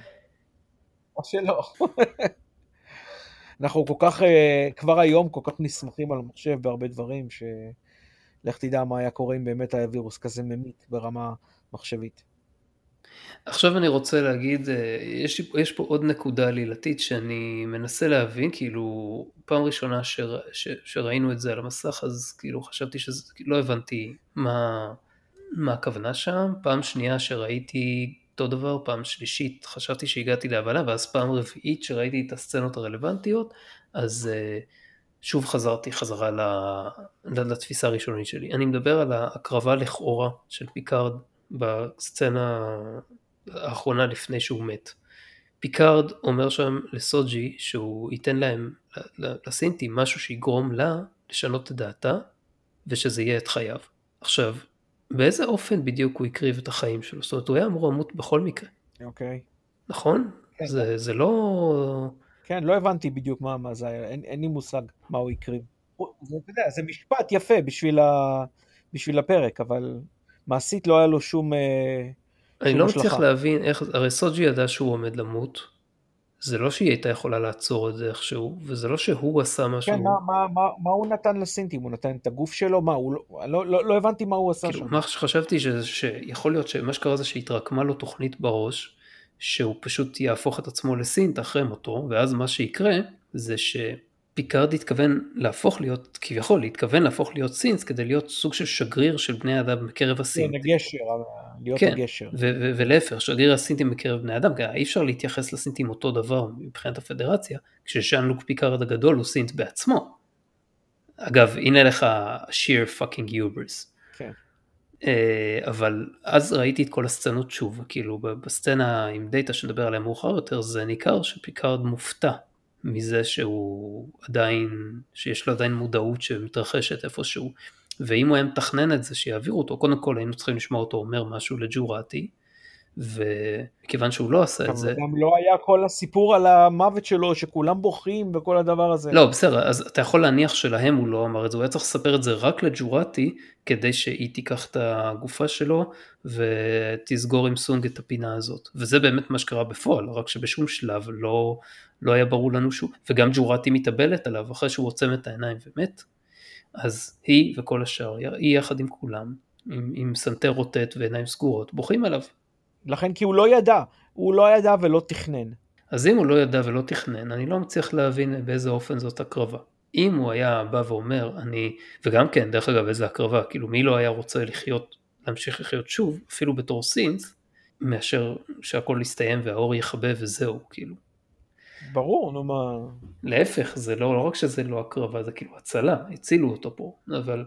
או שלא. [LAUGHS] אנחנו כל כך, אה, כבר היום כל כך נסמכים על המחשב בהרבה דברים, שלך תדע מה היה קורה אם באמת היה וירוס כזה ממית ברמה מחשבית.
עכשיו אני רוצה להגיד, אה, יש, יש פה עוד נקודה עלילתית שאני מנסה להבין, כאילו פעם ראשונה שר, ש, שראינו את זה על המסך אז כאילו חשבתי שזה, לא הבנתי מה, מה הכוונה שם, פעם שנייה שראיתי אותו דבר, פעם שלישית חשבתי שהגעתי להבנה ואז פעם רביעית שראיתי את הסצנות הרלוונטיות, אז אה, שוב חזרתי חזרה לתפיסה הראשונית שלי. אני מדבר על ההקרבה לכאורה של פיקארד בסצנה האחרונה לפני שהוא מת. פיקארד אומר שם לסוג'י שהוא ייתן להם, לסינטים, משהו שיגרום לה לשנות את דעתה ושזה יהיה את חייו. עכשיו, באיזה אופן בדיוק הוא הקריב את החיים שלו? זאת אומרת, הוא היה אמור למות בכל מקרה.
אוקיי.
נכון? כן. זה, זה לא...
כן, לא הבנתי בדיוק מה, מה זה היה, אין, אין לי מושג מה הוא הקריב. זה, אתה יודע, זה משפט יפה בשביל, ה, בשביל הפרק, אבל מעשית לא היה לו שום... אה,
אני לא מצליח להבין איך, הרי סוג'י ידע שהוא עומד למות, זה לא שהיא הייתה יכולה לעצור את זה איכשהו, וזה לא שהוא עשה משהו.
כן, מה, מה, מה, מה הוא נתן לסינטים? הוא נתן את הגוף שלו? מה, הוא לא, לא, לא, לא הבנתי מה הוא עשה כאילו, שם.
מה שחשבתי ש, שיכול להיות שמה שקרה זה שהתרקמה לו תוכנית בראש, שהוא פשוט יהפוך את עצמו לסינט אחרי מותו, ואז מה שיקרה זה ש... פיקארד התכוון להפוך להיות, כביכול, התכוון להפוך להיות סינט כדי להיות סוג של שגריר של בני אדם בקרב הסינט.
כן, הגשר, להיות כן, הגשר.
ולהפך, שגריר הסינטים בקרב בני אדם, אי אפשר להתייחס לסינטים אותו דבר מבחינת הפדרציה, כשז'אן לוק פיקארד הגדול הוא סינט בעצמו. אגב, הנה לך hubris. כן. אה, אבל אז ראיתי את כל הסצנות שוב, כאילו בסצנה עם דאטה שנדבר עליה מאוחר יותר, זה ניכר שפיקארד מופתע מזה שהוא עדיין, שיש לו עדיין מודעות שמתרחשת איפשהו. ואם הוא היה מתכנן את זה שיעבירו אותו, קודם כל היינו צריכים לשמוע אותו אומר משהו לג'ורטי, וכיוון שהוא לא עשה את זה...
גם לא היה כל הסיפור על המוות שלו, שכולם בוכים וכל הדבר הזה.
לא, בסדר, אז אתה יכול להניח שלהם הוא לא אמר את זה, הוא היה צריך לספר את זה רק לג'ורטי, כדי שהיא תיקח את הגופה שלו ותסגור עם סונג את הפינה הזאת. וזה באמת מה שקרה בפועל, רק שבשום שלב לא, לא היה ברור לנו שהוא, וגם ג'ורטי מתאבלת עליו אחרי שהוא עוצם את העיניים ומת, אז היא וכל השאר, היא יחד עם כולם, עם, עם סנטר רוטט ועיניים סגורות, בוכים עליו.
לכן כי הוא לא ידע, הוא לא ידע ולא תכנן.
אז אם הוא לא ידע ולא תכנן, אני לא מצליח להבין באיזה אופן זאת הקרבה. אם הוא היה בא ואומר, אני, וגם כן, דרך אגב, איזה הקרבה, כאילו מי לא היה רוצה לחיות, להמשיך לחיות שוב, אפילו בתור סינט, מאשר שהכל יסתיים והאור יכבה וזהו, כאילו.
ברור, נו מה...
להפך, זה לא, לא רק שזה לא הקרבה, זה כאילו הצלה, הצילו אותו פה, אבל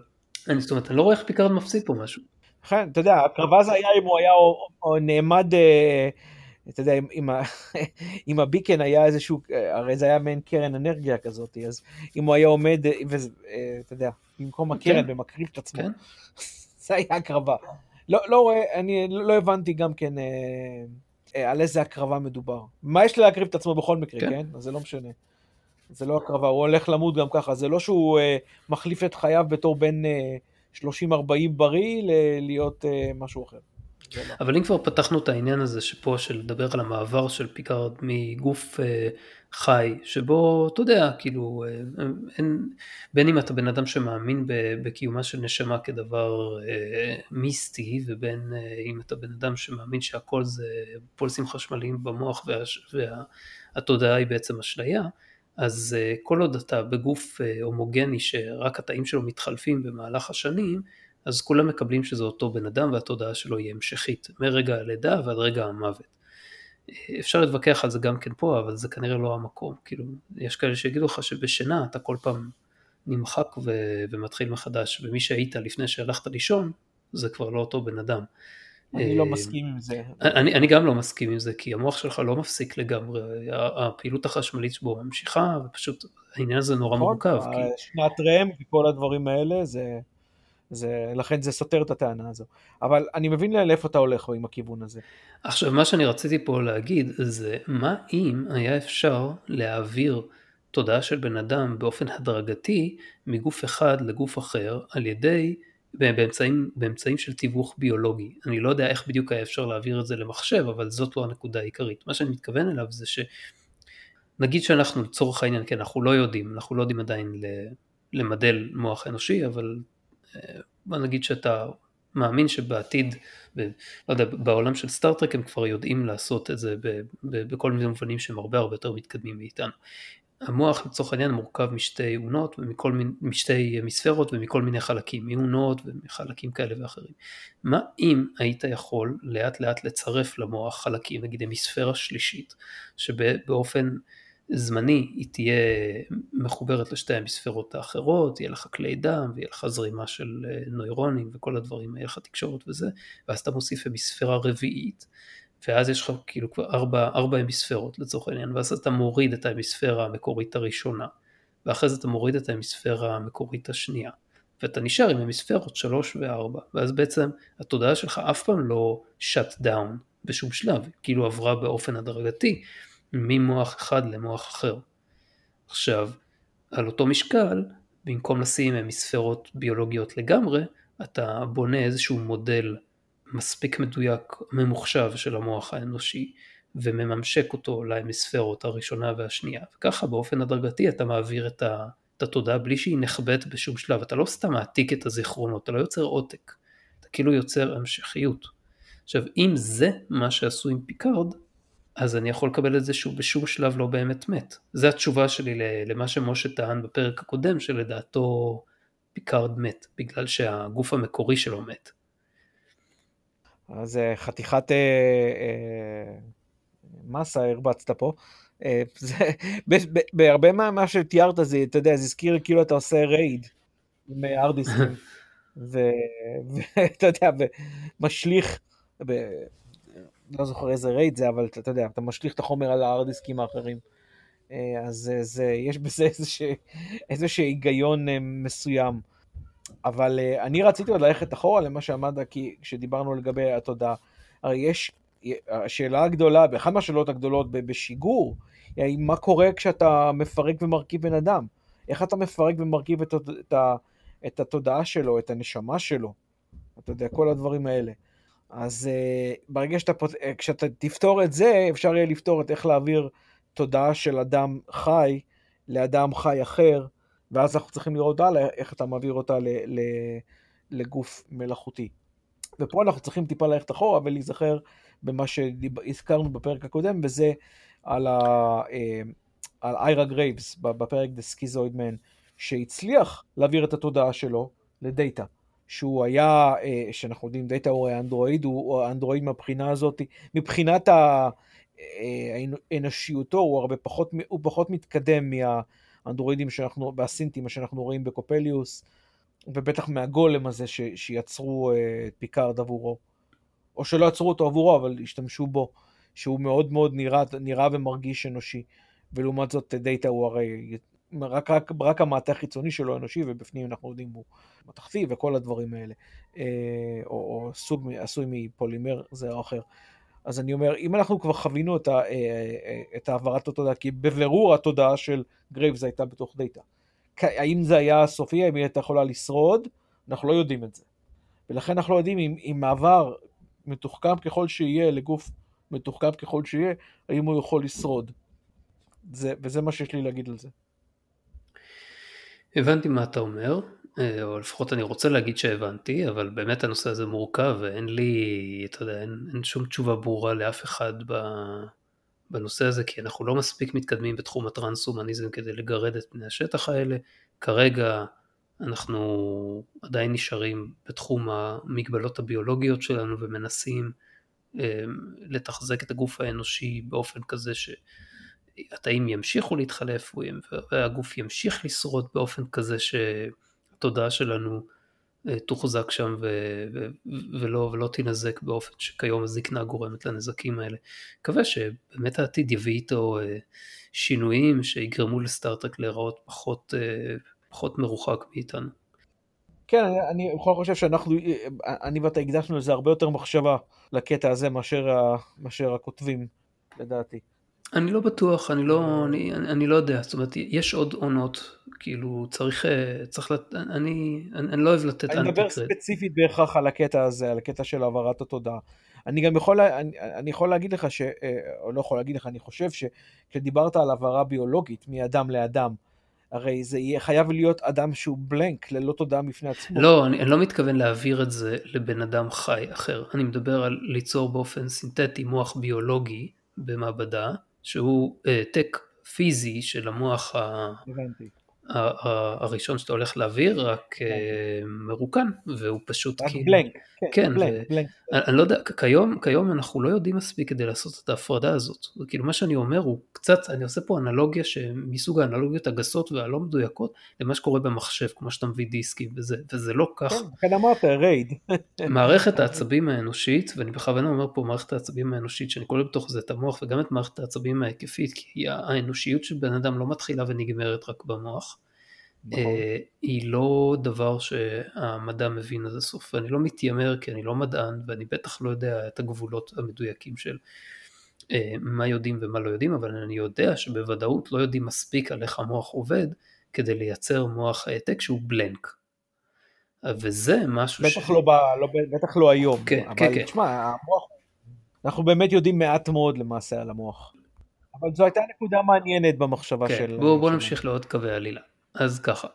אני, זאת אומרת, אני לא רואה איך פיקארד מפסיד פה משהו.
כן, אתה יודע, הקרבה זה היה אם הוא היה או, או נעמד, אה, אתה יודע, אם, אם [LAUGHS] ה beacon היה איזשהו, הרי זה היה מעין קרן אנרגיה כזאת, אז אם הוא היה עומד, אה, אתה יודע, במקום הקרן כן. ומקריב את עצמו, כן. [LAUGHS] זה היה הקרבה. לא, לא רואה, אני לא הבנתי גם כן אה, על איזה הקרבה מדובר. מה יש להקריב את עצמו בכל מקרה, כן? כן? אז זה לא משנה. זה לא הקרבה, הוא הולך למות גם ככה, זה לא שהוא אה, מחליף את חייו בתור בן אה, 30-40 בריא להיות אה, משהו אחר.
לא. אבל אם כבר פתחנו את העניין הזה שפה של לדבר על המעבר של פיקארד מגוף אה, חי, שבו אתה יודע, כאילו, אה, אין, בין אם אתה בן אדם שמאמין בקיומה של נשמה כדבר אה, מיסטי, ובין אה, אם אתה בן אדם שמאמין שהכל זה פולסים חשמליים במוח והתודעה וה, היא בעצם אשליה, אז אה, כל עוד אתה בגוף אה, הומוגני שרק התאים שלו מתחלפים במהלך השנים, אז כולם מקבלים שזה אותו בן אדם והתודעה שלו היא המשכית, מרגע הלידה ועד רגע המוות. אפשר להתווכח על זה גם כן פה, אבל זה כנראה לא המקום. כאילו, יש כאלה שיגידו לך שבשינה אתה כל פעם נמחק ו- ומתחיל מחדש, ומי שהיית לפני שהלכת לישון, זה כבר לא אותו בן אדם.
אני לא מסכים עם זה.
אני, אני גם לא מסכים עם זה, כי המוח שלך לא מפסיק לגמרי, הפעילות החשמלית שבו ממשיכה, ופשוט העניין הזה נורא נכון, מורכב.
כי... שנת רם וכל הדברים האלה, זה, זה, לכן זה סותר את הטענה הזו. אבל אני מבין לאיפה אתה הולך עם הכיוון הזה.
עכשיו, מה שאני רציתי פה להגיד, זה מה אם היה אפשר להעביר תודעה של בן אדם באופן הדרגתי מגוף אחד לגוף אחר, על ידי באמצעים, באמצעים של תיווך ביולוגי. אני לא יודע איך בדיוק היה אפשר להעביר את זה למחשב, אבל זאת לא הנקודה העיקרית. מה שאני מתכוון אליו זה שנגיד שאנחנו לצורך העניין, כן, אנחנו לא יודעים, אנחנו לא יודעים עדיין למדל מוח אנושי, אבל אה, בוא נגיד שאתה מאמין שבעתיד, ב, לא יודע, בעולם של סטארט-טרק הם כבר יודעים לעשות את זה ב, ב, בכל מיני מובנים שהם הרבה הרבה יותר מתקדמים מאיתנו. המוח לצורך העניין מורכב משתי אונות, ומכל מיני, משתי מספרות ומכל מיני חלקים, מאונות ומחלקים כאלה ואחרים. מה אם היית יכול לאט לאט לצרף למוח חלקים, נגיד המספרה שלישית, שבאופן זמני היא תהיה מחוברת לשתי המספרות האחרות, יהיה לך כלי דם ויהיה לך זרימה של אה, נוירונים וכל הדברים, יהיה לך תקשורת וזה, ואז אתה מוסיף המספרה רביעית, ואז יש לך כאילו כבר ארבע, ארבע המספרות לצורך העניין, ואז אתה מוריד את המספרה המקורית הראשונה, ואחרי זה אתה מוריד את המספרה המקורית השנייה, ואתה נשאר עם המספרות שלוש וארבע, ואז בעצם התודעה שלך אף פעם לא shut down בשום שלב, כאילו עברה באופן הדרגתי ממוח אחד למוח אחר. עכשיו, על אותו משקל, במקום לשים מספרות ביולוגיות לגמרי, אתה בונה איזשהו מודל מספיק מדויק, ממוחשב של המוח האנושי, ומממשק אותו להמיספרות הראשונה והשנייה. וככה באופן הדרגתי אתה מעביר את התודעה בלי שהיא נכבית בשום שלב. אתה לא סתם מעתיק את הזיכרונות, אתה לא יוצר עותק, אתה כאילו יוצר המשכיות. עכשיו, אם זה מה שעשו עם פיקארד, אז אני יכול לקבל את זה שהוא בשום שלב לא באמת מת. זו התשובה שלי למה שמשה טען בפרק הקודם, שלדעתו פיקארד מת, בגלל שהגוף המקורי שלו מת.
אז אה, חתיכת אה, אה, מסה הרבצת פה. אה, זה, בהרבה מה שתיארת זה, אתה יודע, זה הזכיר כאילו אתה עושה RAID עם ארדיסקים, [LAUGHS] ואתה יודע, ומשליך, לא זוכר איזה RAID זה, אבל אתה יודע, אתה משליך את החומר על הארדיסקים האחרים. אה, אז זה, יש בזה איזשהו היגיון אה, מסוים. אבל uh, אני רציתי עוד ללכת אחורה למה שאמרת, כי כשדיברנו לגבי התודעה, הרי יש, השאלה הגדולה, באחת מהשאלות הגדולות בשיגור, היא מה קורה כשאתה מפרק ומרכיב בן אדם? איך אתה מפרק ומרכיב את, את, את התודעה שלו, את הנשמה שלו? אתה יודע, כל הדברים האלה. אז uh, ברגע שאתה, uh, כשאתה תפתור את זה, אפשר יהיה לפתור את איך להעביר תודעה של אדם חי לאדם חי אחר, ואז אנחנו צריכים לראות הלאה איך אתה מעביר אותה ל, ל, לגוף מלאכותי. ופה אנחנו צריכים טיפה ללכת אחורה ולהיזכר במה שהזכרנו בפרק הקודם, וזה על, ה, אה, על איירה גרייבס בפרק The Schizoid Man, שהצליח להעביר את התודעה שלו לדאטה. שהוא היה, אה, שאנחנו יודעים, דאטה הוא אנדרואיד, הוא אנדרואיד מהבחינה הזאת, מבחינת האנושיותו אה, הוא הרבה פחות, הוא פחות מתקדם מה... האנדרואידים שאנחנו, והסינטים שאנחנו רואים בקופליוס, ובטח מהגולם הזה ש, שיצרו אה, את פיקארד עבורו. או שלא יצרו אותו עבורו, אבל השתמשו בו, שהוא מאוד מאוד נראה, נראה ומרגיש אנושי. ולעומת זאת דאטה הוא הרי רק, רק, רק המעטה החיצוני שלו אנושי, ובפנים אנחנו יודעים הוא מתכתי וכל הדברים האלה. אה, או, או סוג עשוי מפולימר זה או אחר. אז אני אומר, אם אנחנו כבר חווינו את, ה, אה, אה, את העברת התודעה, כי בבירור התודעה של גרייבס הייתה בתוך דאטה. האם זה היה סופי, האם היא הייתה יכולה לשרוד? אנחנו לא יודעים את זה. ולכן אנחנו לא יודעים אם, אם מעבר מתוחכם ככל שיהיה לגוף מתוחכם ככל שיהיה, האם הוא יכול לשרוד. זה, וזה מה שיש לי להגיד על זה.
הבנתי מה אתה אומר. אה, או לפחות אני רוצה להגיד שהבנתי, אבל באמת הנושא הזה מורכב ואין לי, אתה יודע, אין, אין שום תשובה ברורה לאף אחד בנושא הזה, כי אנחנו לא מספיק מתקדמים בתחום הטרנס-הומניזם כדי לגרד את פני השטח האלה. כרגע אנחנו עדיין נשארים בתחום המגבלות הביולוגיות שלנו ומנסים אה, לתחזק את הגוף האנושי באופן כזה שהתאים ימשיכו להתחלף והגוף ימשיך לשרוד באופן כזה ש... התודעה שלנו אה, תוחזק שם ו- ו- ולא, ולא תינזק באופן שכיום הזקנה גורמת לנזקים האלה. מקווה שבאמת העתיד יביא איתו אה, שינויים שיגרמו לסטארט-טרק להיראות פחות, אה, פחות מרוחק מאיתנו.
כן, אני, אני בכל חושב שאנחנו, אני ואתה הקדשנו לזה הרבה יותר מחשבה לקטע הזה מאשר, מאשר הכותבים, לדעתי.
אני לא בטוח, אני לא, אני, אני לא יודע, זאת אומרת, יש עוד עונות, כאילו, צריך, אה, צריך, לת... אני, אני, אני לא אוהב לתת
אני מדבר ספציפית בהכרח על הקטע הזה, על הקטע של העברת התודעה. אני גם יכול, אני, אני יכול להגיד לך, ש, אה, או לא יכול להגיד לך, אני חושב שכשדיברת על העברה ביולוגית מאדם לאדם, הרי זה יהיה חייב להיות אדם שהוא בלנק, ללא תודעה בפני עצמו.
לא, אני, אני לא מתכוון להעביר את זה לבן אדם חי אחר. אני מדבר על ליצור באופן סינתטי מוח ביולוגי במעבדה, שהוא העתק uh, פיזי של המוח ה...
הבנתי.
הראשון שאתה הולך להעביר, רק כן. אה, מרוקן, והוא פשוט
רק כאילו... בלנק, כן,
כן
בלנק,
ו... בלנק. אני, לא יודע, כיום, כיום אנחנו לא יודעים מספיק כדי לעשות את ההפרדה הזאת. כאילו מה שאני אומר הוא קצת, אני עושה פה אנלוגיה מסוג האנלוגיות הגסות והלא מדויקות למה שקורה במחשב, כמו שאתה מביא דיסקים, וזה, וזה לא כך.
כן, כן אמרת, רייד. [LAUGHS]
מערכת [LAUGHS] העצבים האנושית, ואני בכוונה אומר פה מערכת העצבים האנושית, שאני כולל בתוך זה את המוח וגם את מערכת העצבים ההיקפית, כי האנושיות של בן אדם לא מתחילה ונגמרת רק במוח. נכון. אה, היא לא דבר שהמדע מבין עד הסוף, ואני לא מתיימר כי אני לא מדען ואני בטח לא יודע את הגבולות המדויקים של אה, מה יודעים ומה לא יודעים, אבל אני יודע שבוודאות לא יודעים מספיק על איך המוח עובד כדי לייצר מוח העתק שהוא בלנק. וזה משהו
בטח ש... לא, ב, לא, בטח לא היום,
כן,
אבל
כן, כן.
תשמע, המוח, אנחנו באמת יודעים מעט מאוד למעשה על המוח. אבל זו הייתה נקודה מעניינת במחשבה
כן,
של...
בואו בוא נמשיך לעוד קווי עלילה. אז ככה,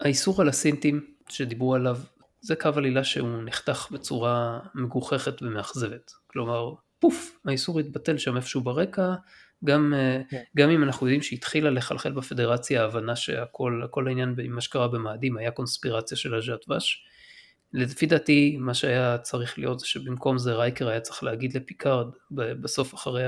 האיסור על הסינטים שדיברו עליו, זה קו עלילה שהוא נחתך בצורה מגוחכת ומאכזבת. כלומר, פוף, האיסור התבטל שם איפשהו ברקע, גם, כן. גם אם אנחנו יודעים שהתחילה לחלחל בפדרציה ההבנה שהכל העניין עם מה שקרה במאדים היה קונספירציה של הז'ת ווש. לפי דעתי מה שהיה צריך להיות זה שבמקום זה רייקר היה צריך להגיד לפיקארד בסוף אחרי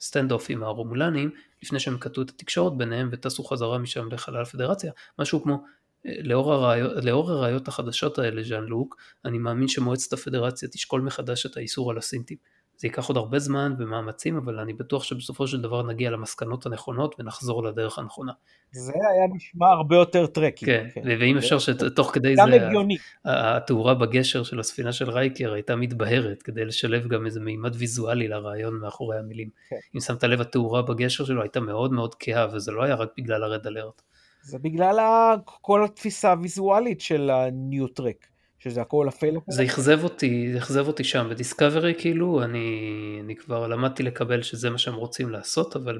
ה standoff עם הרומולנים, לפני שהם קטעו את התקשורת ביניהם וטסו חזרה משם לחלל הפדרציה, משהו כמו אה, לאור, הראיות, לאור הראיות החדשות האלה, ז'אן לוק, אני מאמין שמועצת הפדרציה תשקול מחדש את האיסור על הסינטים. זה ייקח עוד הרבה זמן ומאמצים, אבל אני בטוח שבסופו של דבר נגיע למסקנות הנכונות ונחזור לדרך הנכונה.
זה היה נשמע הרבה יותר טרקי.
כן, כן. ואם אפשר שתוך כדי
זה, הגיוני.
התאורה בגשר של הספינה של רייקר הייתה מתבהרת, כדי לשלב גם איזה מימד ויזואלי לרעיון מאחורי המילים. כן. אם שמת לב, התאורה בגשר שלו הייתה מאוד מאוד כהה, וזה לא היה רק בגלל הרד אלרט.
זה בגלל כל התפיסה הוויזואלית של הניו טרק. שזה הכל אפל.
זה אכזב אותי, זה אכזב אותי שם בדיסקאברי כאילו, אני, אני כבר למדתי לקבל שזה מה שהם רוצים לעשות, אבל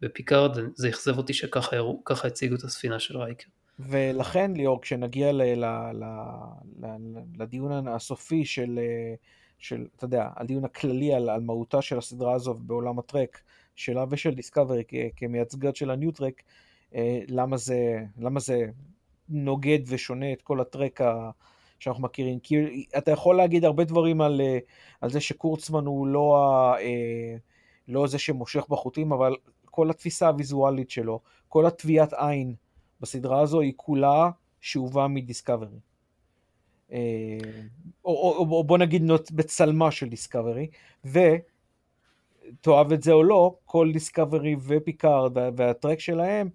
בפיקארד זה אכזב אותי שככה הציגו את הספינה של רייקר.
ולכן ליאור, כשנגיע ל, ל, ל, ל, לדיון הסופי של, של, אתה יודע, הדיון הכללי על, על מהותה של הסדרה הזו בעולם הטרק, שלה ושל דיסקאברי כמייצגת של ה new Trek, אה, למה זה, למה זה נוגד ושונה את כל הטרק שאנחנו מכירים. כי אתה יכול להגיד הרבה דברים על, אה, על זה שקורצמן הוא לא, אה, לא זה שמושך בחוטים, אבל כל התפיסה הוויזואלית שלו, כל הטביעת עין בסדרה הזו היא כולה שאובה מדיסקאברי. אה, או, או, או בוא נגיד בצלמה של דיסקאברי, ותאהב את זה או לא, כל דיסקאברי ופיקארד והטרק שלהם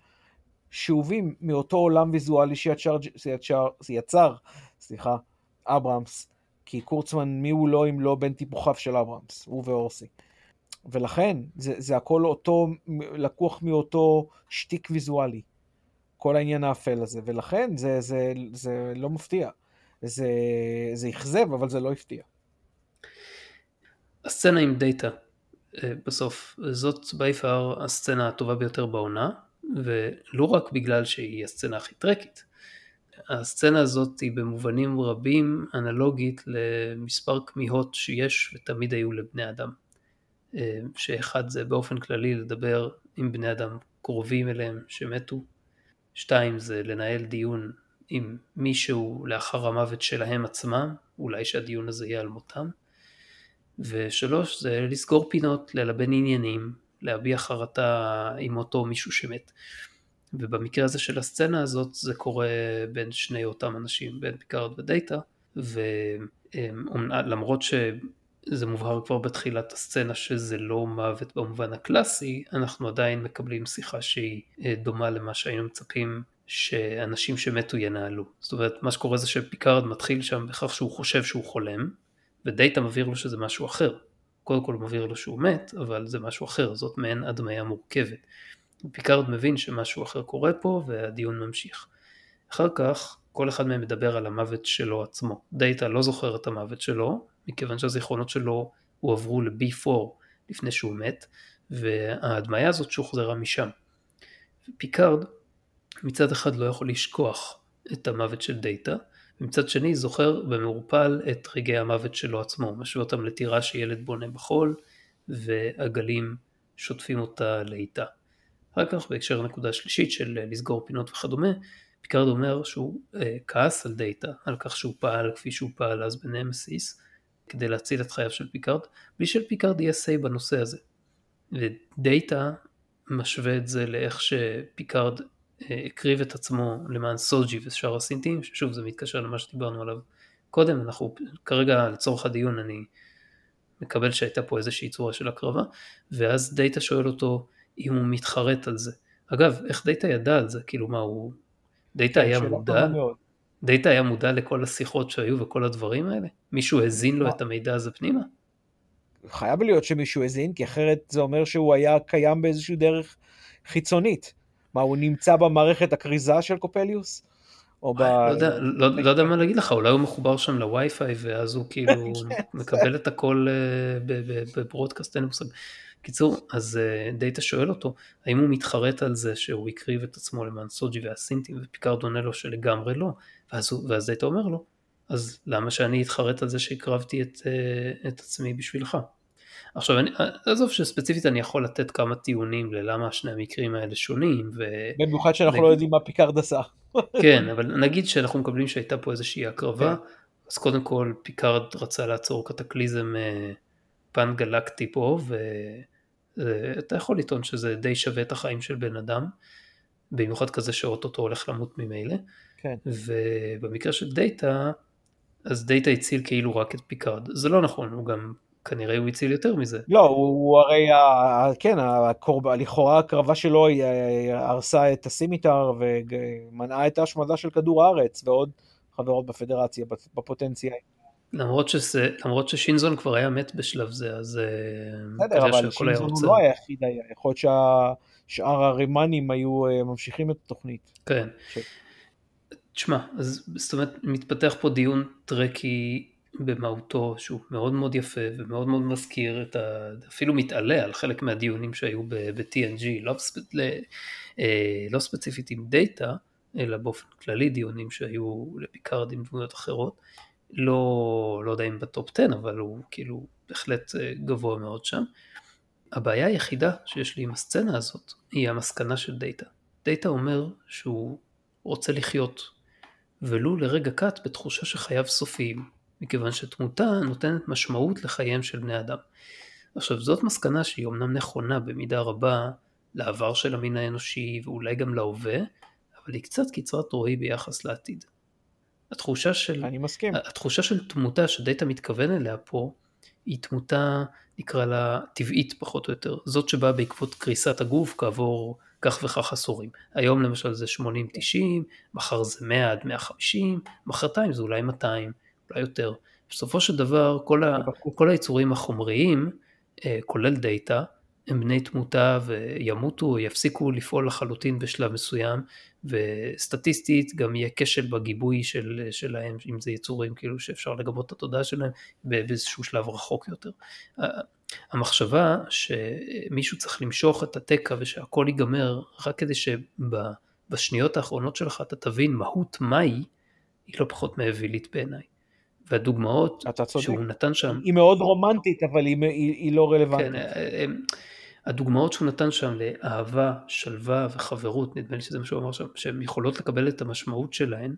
שאובים מאותו עולם ויזואלי שיצר, שיצר, שיצר סליחה, אברהמס, כי קורצמן מי הוא לא אם לא בן טיפוחיו של אברהמס, הוא ואורסי. ולכן זה, זה הכל אותו, לקוח מאותו שטיק ויזואלי, כל העניין האפל הזה, ולכן זה, זה, זה לא מפתיע. זה, זה אכזב, אבל זה לא הפתיע.
הסצנה עם דאטה אה, בסוף, זאת פאר הסצנה הטובה ביותר בעונה, ולא רק בגלל שהיא הסצנה הכי טרקית. הסצנה הזאת היא במובנים רבים אנלוגית למספר כמיהות שיש ותמיד היו לבני אדם. אה, שאחד זה באופן כללי לדבר עם בני אדם קרובים אליהם שמתו. שתיים זה לנהל דיון עם מישהו לאחר המוות שלהם עצמם, אולי שהדיון הזה יהיה על מותם. ושלוש זה לסגור פינות, ללבן עניינים, להביע חרטה עם אותו מישהו שמת. ובמקרה הזה של הסצנה הזאת זה קורה בין שני אותם אנשים, בין פיקארד ודאטה, ולמרות שזה מובהר כבר בתחילת הסצנה שזה לא מוות במובן הקלאסי, אנחנו עדיין מקבלים שיחה שהיא אה, דומה למה שהיינו מצפים שאנשים שמתו ינהלו. זאת אומרת, מה שקורה זה שפיקארד מתחיל שם בכך שהוא חושב שהוא חולם, ודאטה מבהיר לו שזה משהו אחר. קודם כל מבהיר לו שהוא מת, אבל זה משהו אחר, זאת מעין הדמיה מורכבת. פיקארד מבין שמשהו אחר קורה פה והדיון ממשיך. אחר כך כל אחד מהם מדבר על המוות שלו עצמו. דאטה לא זוכר את המוות שלו, מכיוון שהזיכרונות שלו הועברו ל-B4 לפני שהוא מת, וההדמיה הזאת שוחזרה משם. פיקארד מצד אחד לא יכול לשכוח את המוות של דאטה, ומצד שני זוכר במעורפל את רגעי המוות שלו עצמו, משווה אותם לטירה שילד בונה בחול, והגלים שוטפים אותה לאיטה. אחר כך בהקשר לנקודה שלישית של לסגור פינות וכדומה, פיקארד אומר שהוא אה, כעס על דאטה, על כך שהוא פעל כפי שהוא פעל אז בנמסיס, כדי להציל את חייו של פיקארד, בלי שלפיקארד יהיה say בנושא הזה. ודאטה משווה את זה לאיך שפיקארד אה, הקריב את עצמו למען סוג'י ושאר הסינטים, ששוב זה מתקשר למה שדיברנו עליו קודם, אנחנו כרגע לצורך הדיון אני מקבל שהייתה פה איזושהי צורה של הקרבה, ואז דאטה שואל אותו אם הוא מתחרט על זה. אגב, איך דאטה ידע על זה? כאילו מה, הוא... דאטה היה מודע? דאטה היה מודע לכל השיחות שהיו וכל הדברים האלה? מישהו הזין לו את המידע הזה פנימה?
חייב להיות שמישהו הזין, כי אחרת זה אומר שהוא היה קיים באיזושהי דרך חיצונית. מה, הוא נמצא במערכת הכריזה של קופליוס?
או ב... לא יודע, לא, לא יודע מה להגיד לך, אולי הוא מחובר שם לווי-פיי ואז הוא כאילו [LAUGHS] כן, מקבל את הכל אה, ב broadcast, אין מושג. קיצור, אז אה, דאטה שואל אותו, האם הוא מתחרט על זה שהוא הקריב את עצמו למען סוג'י והסינטים, ופיקארד עונה לו שלגמרי לא, ואז, ואז דאטה אומר לו, אז למה שאני אתחרט על זה שהקרבתי את, אה, את עצמי בשבילך? עכשיו, אני, עזוב שספציפית אני יכול לתת כמה טיעונים ללמה שני המקרים האלה שונים. ו...
במיוחד שאנחנו נגיד... לא יודעים מה פיקארד עשה.
כן, אבל נגיד שאנחנו מקבלים שהייתה פה איזושהי הקרבה, כן. אז קודם כל פיקארד רצה לעצור קטקליזם אה, פן גלקטי פה, ואתה יכול לטעון שזה די שווה את החיים של בן אדם, במיוחד כזה שאו-טו-טו הולך למות ממילא. כן. ובמקרה של דאטה, אז דאטה הציל כאילו רק את פיקארד. זה לא נכון, הוא גם כנראה הוא הציל יותר מזה.
לא, הוא, הוא הרי, כן, הקורב, לכאורה הקרבה שלו היא הרסה את הסימיטר ומנעה את ההשמדה של כדור הארץ ועוד חברות בפדרציה, בפוטנציאל.
למרות, שזה, למרות ששינזון כבר היה מת בשלב זה, אז
אה, בסדר, אבל שינזון הוא לא היחיד היה, יכול להיות ששאר הרימנים היו אה, ממשיכים את התוכנית.
כן. ש... תשמע, אז זאת אומרת, מתפתח פה דיון טרקי במהותו שהוא מאוד מאוד יפה ומאוד מאוד מזכיר את ה... אפילו מתעלה על חלק מהדיונים שהיו ב-TNG, לא, ספ... אה, לא ספציפית עם דאטה, אלא באופן כללי דיונים שהיו לפיקארד עם דמויות אחרות. לא, לא יודע אם ב top 10, אבל הוא כאילו בהחלט אה, גבוה מאוד שם. הבעיה היחידה שיש לי עם הסצנה הזאת היא המסקנה של דאטה. דאטה אומר שהוא רוצה לחיות, ולו לרגע קט בתחושה שחייו סופיים, מכיוון שתמותה נותנת משמעות לחייהם של בני אדם. עכשיו זאת מסקנה שהיא אמנם נכונה במידה רבה לעבר של המין האנושי ואולי גם להווה, אבל היא קצת קצרת רואי ביחס לעתיד. התחושה של,
אני מסכים.
התחושה של תמותה שדאטה מתכוון אליה פה, היא תמותה נקרא לה טבעית פחות או יותר, זאת שבאה בעקבות קריסת הגוף כעבור כך וכך עשורים. היום למשל זה 80-90, מחר זה 100 עד 150, מחרתיים זה אולי 200, אולי יותר. בסופו של דבר כל, ה, כל היצורים החומריים, אה, כולל דאטה, הם בני תמותה וימותו יפסיקו לפעול לחלוטין בשלב מסוים וסטטיסטית גם יהיה כשל בגיבוי של, שלהם אם זה יצורים כאילו שאפשר לגבות את התודעה שלהם באיזשהו שלב רחוק יותר. המחשבה שמישהו צריך למשוך את התקע ושהכל ייגמר רק כדי שבשניות האחרונות שלך אתה תבין מהות מהי היא לא פחות מאווילית בעיניי. והדוגמאות שהוא נתן שם...
היא מאוד רומנטית אבל היא, היא, היא לא רלוונטית. כן,
אה, הדוגמאות שהוא נתן שם לאהבה, שלווה וחברות, נדמה לי שזה מה שהוא אמר שם, שהן יכולות לקבל את המשמעות שלהן,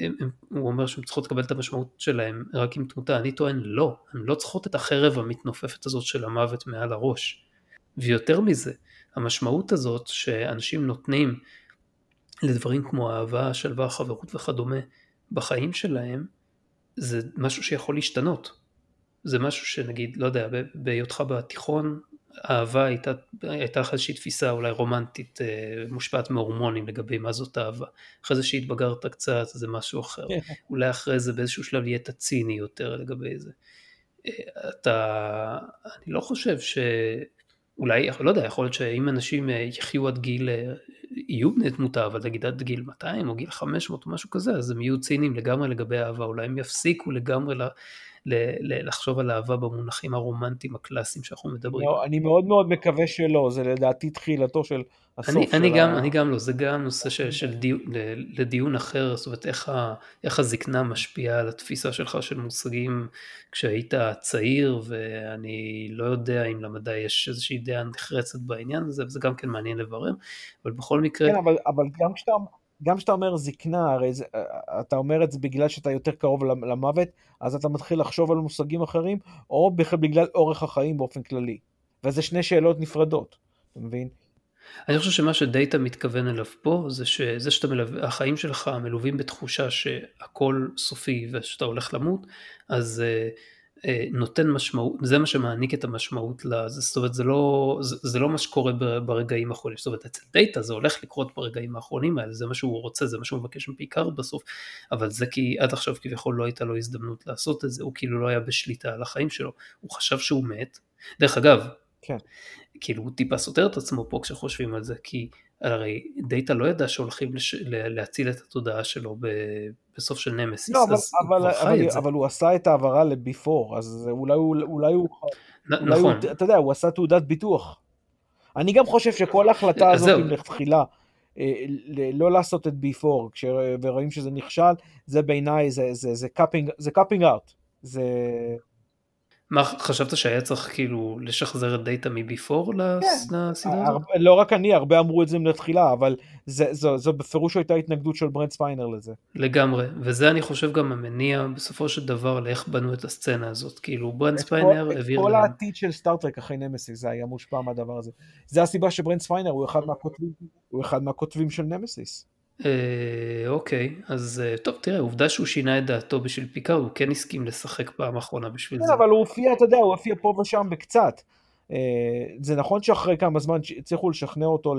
הם, הוא אומר שהן צריכות לקבל את המשמעות שלהן רק עם תמותה, אני טוען לא, הן לא צריכות את החרב המתנופפת הזאת של המוות מעל הראש. ויותר מזה, המשמעות הזאת שאנשים נותנים לדברים כמו אהבה, שלווה, חברות וכדומה בחיים שלהם, זה משהו שיכול להשתנות. זה משהו שנגיד, לא יודע, בהיותך בתיכון אהבה הייתה, הייתה לך איזושהי תפיסה אולי רומנטית אה, מושפעת מהורמונים לגבי מה זאת אהבה. אחרי זה שהתבגרת קצת זה משהו אחר. כן. אולי אחרי זה באיזשהו שלב נהיית ציני יותר לגבי זה. אה, אתה, אני לא חושב ש... אולי, לא יודע, יכול להיות שאם אנשים אה, יחיו עד גיל יהיו בני תמותה, אבל נגיד עד גיל 200 או גיל 500 או משהו כזה, אז הם יהיו ציניים לגמרי לגבי אהבה, אולי הם יפסיקו לגמרי ל, לחשוב על אהבה במונחים הרומנטיים הקלאסיים שאנחנו מדברים.
לא, אני מאוד מאוד מקווה שלא, זה לדעתי תחילתו של הסוף
אני,
של
אני, גם,
ה...
אני גם לא, זה גם נושא של, של דיון, לדיון אחר, זאת אומרת איך, ה, איך הזקנה משפיעה על התפיסה שלך של מושגים כשהיית צעיר, ואני לא יודע אם למדע יש איזושהי דעה נחרצת בעניין הזה, וזה גם כן מעניין לברר, אבל בכל מקרה...
כן, אבל, אבל גם כשאתה... גם כשאתה אומר זקנה, הרי זה, אתה אומר את זה בגלל שאתה יותר קרוב למוות, אז אתה מתחיל לחשוב על מושגים אחרים, או בכלל בגלל אורך החיים באופן כללי. וזה שני שאלות נפרדות, אתה מבין?
אני חושב שמה שדאטה מתכוון אליו פה זה שזה שאתה מלווה, החיים שלך מלווים בתחושה שהכל סופי ושאתה הולך למות, אז uh, נותן משמעות, זה מה שמעניק את המשמעות לזה, זאת אומרת זה לא, זה, זה לא מה שקורה ברגעים האחרונים, זאת אומרת אצל דאטה זה הולך לקרות ברגעים האחרונים האלה, זה מה שהוא רוצה, זה מה שהוא מבקש מפיקר בסוף, אבל זה כי עד עכשיו כביכול לא הייתה לו הזדמנות לעשות את זה, הוא כאילו לא היה בשליטה על החיים שלו, הוא חשב שהוא מת, דרך אגב,
כן.
כאילו הוא טיפה סותר את עצמו פה כשחושבים על זה, כי הרי דאטה לא ידע שהולכים לש... להציל את התודעה שלו ב... בסוף של נמסיס,
לא,
אז
אבל,
הוא כבר חי את זה.
אבל הוא עשה את ההעברה ל-B4, אז אולי הוא, אולי הוא,
נ-
אולי
נכון,
הוא, אתה יודע, הוא עשה תעודת ביטוח. אני גם חושב שכל ההחלטה
אז
הזאת. מלכתחילה, אה, לא לעשות את B4, כש- ורואים שזה נכשל, זה בעיניי, זה copping out. זה...
מה חשבת שהיה צריך כאילו לשחזר את דאטה מ-before לס- לסדרה הזאת?
לא רק אני, הרבה אמרו את זה מלכתחילה, אבל זה, זו, זו בפירוש הייתה התנגדות של ברנט ספיינר לזה.
לגמרי, וזה אני חושב גם המניע בסופו של דבר לאיך בנו את הסצנה הזאת, כאילו ברנט
את כל,
ספיינר
את
העביר
כל
להם,
העתיד של סטאר טרק אחרי נמסיס, זה היה מושפע מהדבר הזה. זה הסיבה שברנט ספיינר הוא אחד מהכותבים, הוא אחד מהכותבים של נמסיס.
אה, אוקיי, אז אה, טוב תראה, עובדה שהוא שינה את דעתו בשביל פיקארד, הוא כן הסכים לשחק פעם אחרונה בשביל
כן,
זה.
אבל הוא הופיע, אתה יודע, הוא הופיע פה ושם בקצת. אה, זה נכון שאחרי כמה זמן הצליחו לשכנע אותו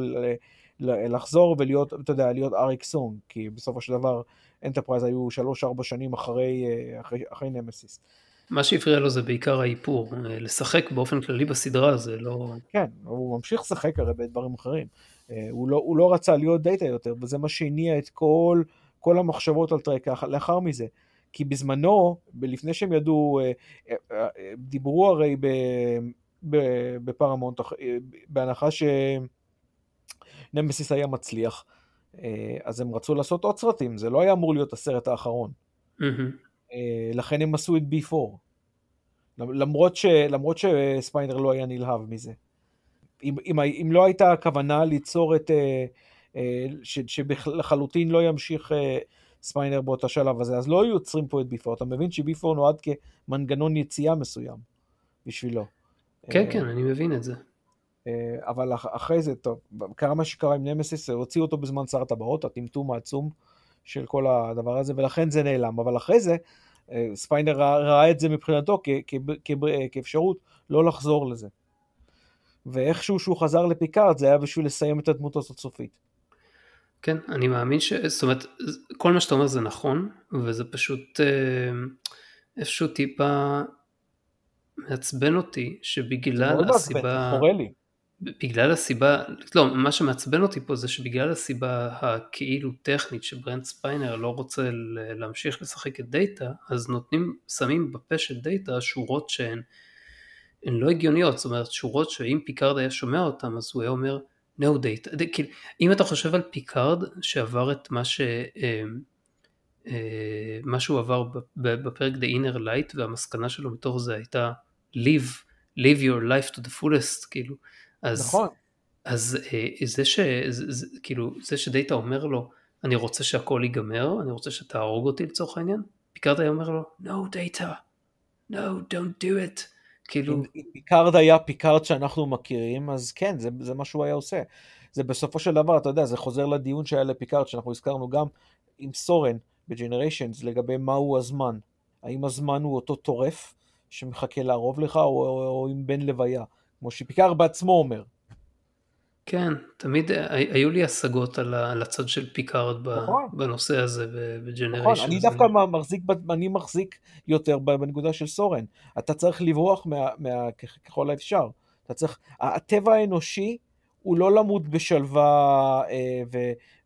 לחזור ולהיות, אתה יודע, להיות אריק סונג, כי בסופו של דבר אנטרפרייז היו שלוש-ארבע שנים אחרי, אחרי, אחרי נמסיס.
מה שהפריע לו זה בעיקר האיפור, לשחק באופן כללי בסדרה זה לא...
כן, הוא ממשיך לשחק הרי בדברים אחרים. אה, הוא לא, הוא לא רצה להיות דאטה יותר, וזה מה שהניע את כל, כל המחשבות על טרק לאח- לאחר מזה. כי בזמנו, לפני שהם ידעו, אה, אה, דיברו הרי ב- ב- בפרמונט, בהנחה שנמסיס היה מצליח, אז הם רצו לעשות עוד סרטים, זה לא היה אמור להיות הסרט האחרון. אה, לכן הם עשו את B4. למרות, ש, למרות שספיינר לא היה נלהב מזה. אם, אם, אם לא הייתה הכוונה ליצור את... אה, אה, ש- שלחלוטין לא ימשיך אה, ספיינר באותה שלב הזה, אז לא היו יוצרים פה את B4. אתה מבין ש-B4 נועד כמנגנון יציאה מסוים בשבילו.
כן
אה,
כן, אני מבין את זה.
אבל אח- אחרי זה, טוב, קרה מה שקרה עם נמסיס, הוציאו אותו בזמן שר הטבעות, הטמטום העצום של כל הדבר הזה, ולכן זה נעלם. אבל אחרי זה, ספיינר ראה, ראה את זה מבחינתו כ, כ, כ, כאפשרות לא לחזור לזה. ואיכשהו שהוא חזר לפיקארד, זה היה בשביל לסיים את הדמות הזאת סופית.
כן, אני מאמין ש... זאת אומרת, כל מה שאתה אומר זה נכון, וזה פשוט אה, איפשהו טיפה מעצבן אותי,
זה
שבגלל
מאוד מעצבן,
הסיבה...
זה חורה לי.
בגלל הסיבה, לא, מה שמעצבן אותי פה זה שבגלל הסיבה הכאילו טכנית שברנט ספיינר לא רוצה להמשיך לשחק את דאטה, אז נותנים, שמים בפה של דאטה שורות שהן הן לא הגיוניות, זאת אומרת שורות שאם פיקארד היה שומע אותן אז הוא היה אומר no Data, ד- כאילו, אם אתה חושב על פיקארד שעבר את מה ש... אה, אה, מה שהוא עבר בפרק The Inner Light והמסקנה שלו מתוך זה הייתה live, live your life to the fullest, כאילו, אז,
נכון.
אז אה, זה ש... זה, זה, כאילו, זה שדאטה אומר לו, אני רוצה שהכל ייגמר, אני רוצה שתהרוג אותי לצורך העניין, פיקארד היה אומר לו, no Data, no don't do it, כאילו,
אם אם פיקארד היה פיקארד שאנחנו מכירים, אז כן, זה, זה מה שהוא היה עושה. זה בסופו של דבר, אתה יודע, זה חוזר לדיון שהיה לפיקארד, שאנחנו הזכרנו גם עם סורן בג'נריישנס, לגבי מהו הזמן. האם הזמן הוא אותו טורף שמחכה לארוב לך, או, או, או אם בן לוויה, כמו שפיקארד בעצמו אומר.
כן, תמיד ה- היו לי השגות על הצד של פיקארד
נכון.
בנושא הזה
נכון,
בג'נריישן.
אני דווקא מחזיק, אני מחזיק יותר בנקודה של סורן. אתה צריך לברוח מה, מה, כ- ככל האפשר. אתה צריך, הטבע האנושי הוא לא למות בשלווה אה, ו,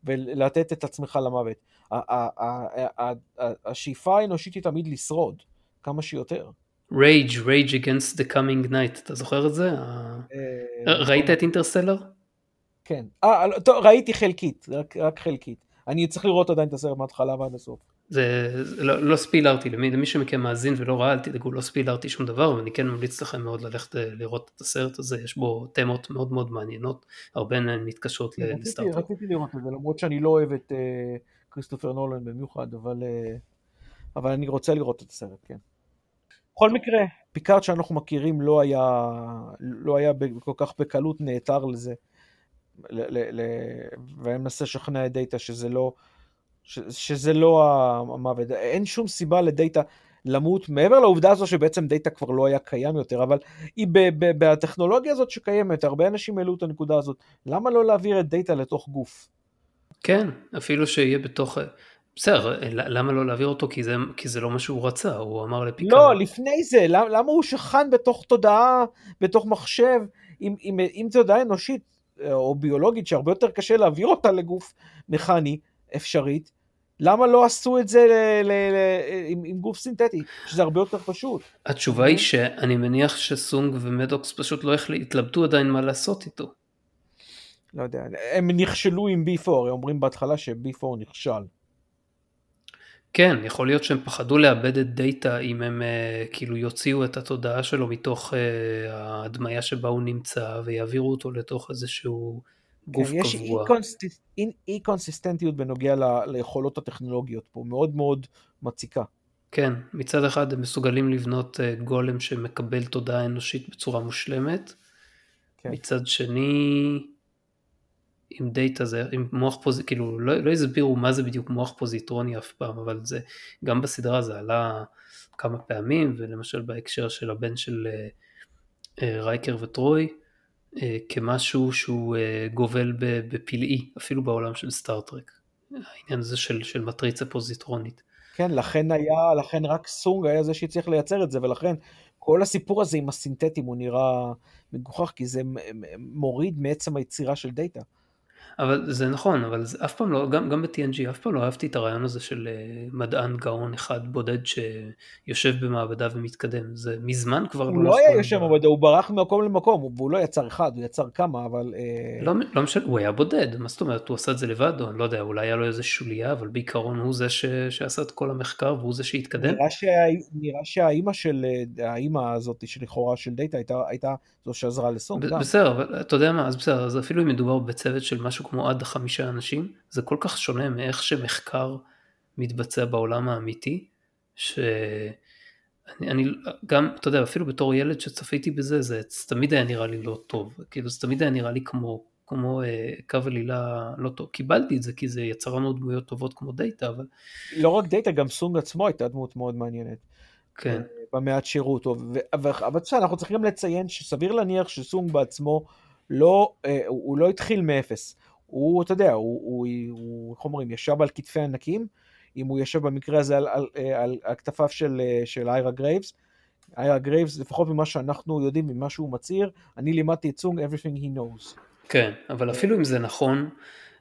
ולתת את עצמך למוות. השאיפה האנושית היא תמיד לשרוד, כמה שיותר.
rage, rage against the coming night, אתה זוכר את זה? אה, ראית נכון. את אינטרסטלר?
כן. אה, טוב, ראיתי חלקית, רק, רק חלקית. אני צריך לראות עדיין את הסרט מההתחלה ועד הסוף.
זה, זה לא, לא ספילרתי, למי, למי שמכם מאזין ולא ראה, אל תדאגו, לא ספילרתי שום דבר, ואני כן ממליץ לכם מאוד ללכת אה, לראות את הסרט הזה, יש בו תמות מאוד מאוד מעניינות, הרבה מהן מתקשרות
לסטאר טרק. רציתי לראות את זה, למרות שאני לא אוהב את uh, כריסטופר נולן במיוחד, אבל, uh, אבל אני רוצה לראות את הסרט, כן. בכל מקרה, פיקארד שאנחנו מכירים לא היה, לא היה כל כך בקלות נעתר לזה. ואני מנסה לשכנע את דאטה שזה לא, ש, שזה לא המוות. אין שום סיבה לדאטה למות, מעבר לעובדה הזו שבעצם דאטה כבר לא היה קיים יותר, אבל היא ב, ב, בטכנולוגיה הזאת שקיימת, הרבה אנשים העלו את הנקודה הזאת, למה לא להעביר את דאטה לתוך גוף?
כן, אפילו שיהיה בתוך... בסדר, למה לא להעביר אותו? כי זה, כי זה לא מה שהוא רצה, הוא אמר לפיקארד.
לא, לפני זה, למה, למה הוא שכן בתוך תודעה, בתוך מחשב, אם, אם זו תודעה אנושית, או ביולוגית שהרבה יותר קשה להעביר אותה לגוף מכני אפשרית, למה לא עשו את זה ל- ל- ל- עם, עם גוף סינתטי, שזה הרבה יותר פשוט?
התשובה היא שאני מניח שסונג ומדוקס פשוט לא התלבטו עדיין מה לעשות איתו.
לא יודע, הם נכשלו עם B4, הם אומרים בהתחלה ש-B4 נכשל.
כן, יכול להיות שהם פחדו לאבד את דאטה אם הם uh, כאילו יוציאו את התודעה שלו מתוך uh, ההדמיה שבה הוא נמצא ויעבירו אותו לתוך איזשהו גוף כן, קבוע.
יש אי קונסיסטנטיות בנוגע ל, ליכולות הטכנולוגיות פה, מאוד מאוד מציקה.
כן, מצד אחד הם מסוגלים לבנות uh, גולם שמקבל תודעה אנושית בצורה מושלמת, כן. מצד שני עם דאטה זה, עם מוח פוזיטרוני, כאילו לא, לא הסבירו מה זה בדיוק מוח פוזיטרוני אף פעם, אבל זה, גם בסדרה זה עלה כמה פעמים, ולמשל בהקשר של הבן של אה, אה, רייקר וטרוי, אה, כמשהו שהוא גובל בפלאי, אפילו בעולם של סטאר טרק, העניין הזה של, של מטריצה פוזיטרונית.
כן, לכן היה, לכן רק סונג היה זה שהצליח לייצר את זה, ולכן כל הסיפור הזה עם הסינתטים הוא נראה מגוחך, כי זה מוריד מעצם היצירה של דאטה.
אבל זה נכון, אבל זה אף פעם לא, גם, גם ב-TNG אף פעם לא אהבתי את הרעיון הזה של אה, מדען גאון אחד בודד שיושב במעבדה ומתקדם, זה מזמן כבר
לא... הוא לא היה יושב במעבדה, הוא ברח ממקום למקום, והוא לא יצר אחד, הוא יצר כמה, אבל... אה,
לא, לא משנה, הוא היה בודד, מה זאת אומרת, הוא עשה את זה לבד, או אני לא יודע, אולי היה לו איזה שוליה, אבל בעיקרון הוא זה ש... שעשה את כל המחקר והוא זה שהתקדם.
נראה, שה... נראה שהאימא של, אה, האימא הזאת שלכאורה של דאטה הייתה, הייתה זו שעזרה לסונג.
בסדר, אבל אתה יודע מה, אז בסדר, אז אפילו אם מדובר בצוות של משהו כמו עד חמישה אנשים, זה כל כך שונה מאיך שמחקר מתבצע בעולם האמיתי, שאני אני, גם, אתה יודע, אפילו בתור ילד שצפיתי בזה, זה, זה תמיד היה נראה לי לא טוב, כאילו זה תמיד היה נראה לי כמו, כמו אה, קו עלילה לא טוב, קיבלתי את זה כי זה יצר לנו דמויות טובות כמו דאטה, אבל...
לא רק דאטה, גם סונג עצמו הייתה דמות מאוד מעניינת.
כן.
במעט שראינו, אבל בסדר, אנחנו צריכים גם לציין שסביר להניח שסונג בעצמו לא, אה, הוא לא התחיל מאפס. הוא, אתה יודע, הוא, איך אומרים, ישב על כתפי ענקים, אם הוא ישב במקרה הזה על, על, על, על כתפיו של, של איירה גרייבס. איירה גרייבס, לפחות ממה שאנחנו יודעים, ממה שהוא מצהיר, אני לימדתי את סונג everything he knows.
כן, אבל אפילו אם זה נכון,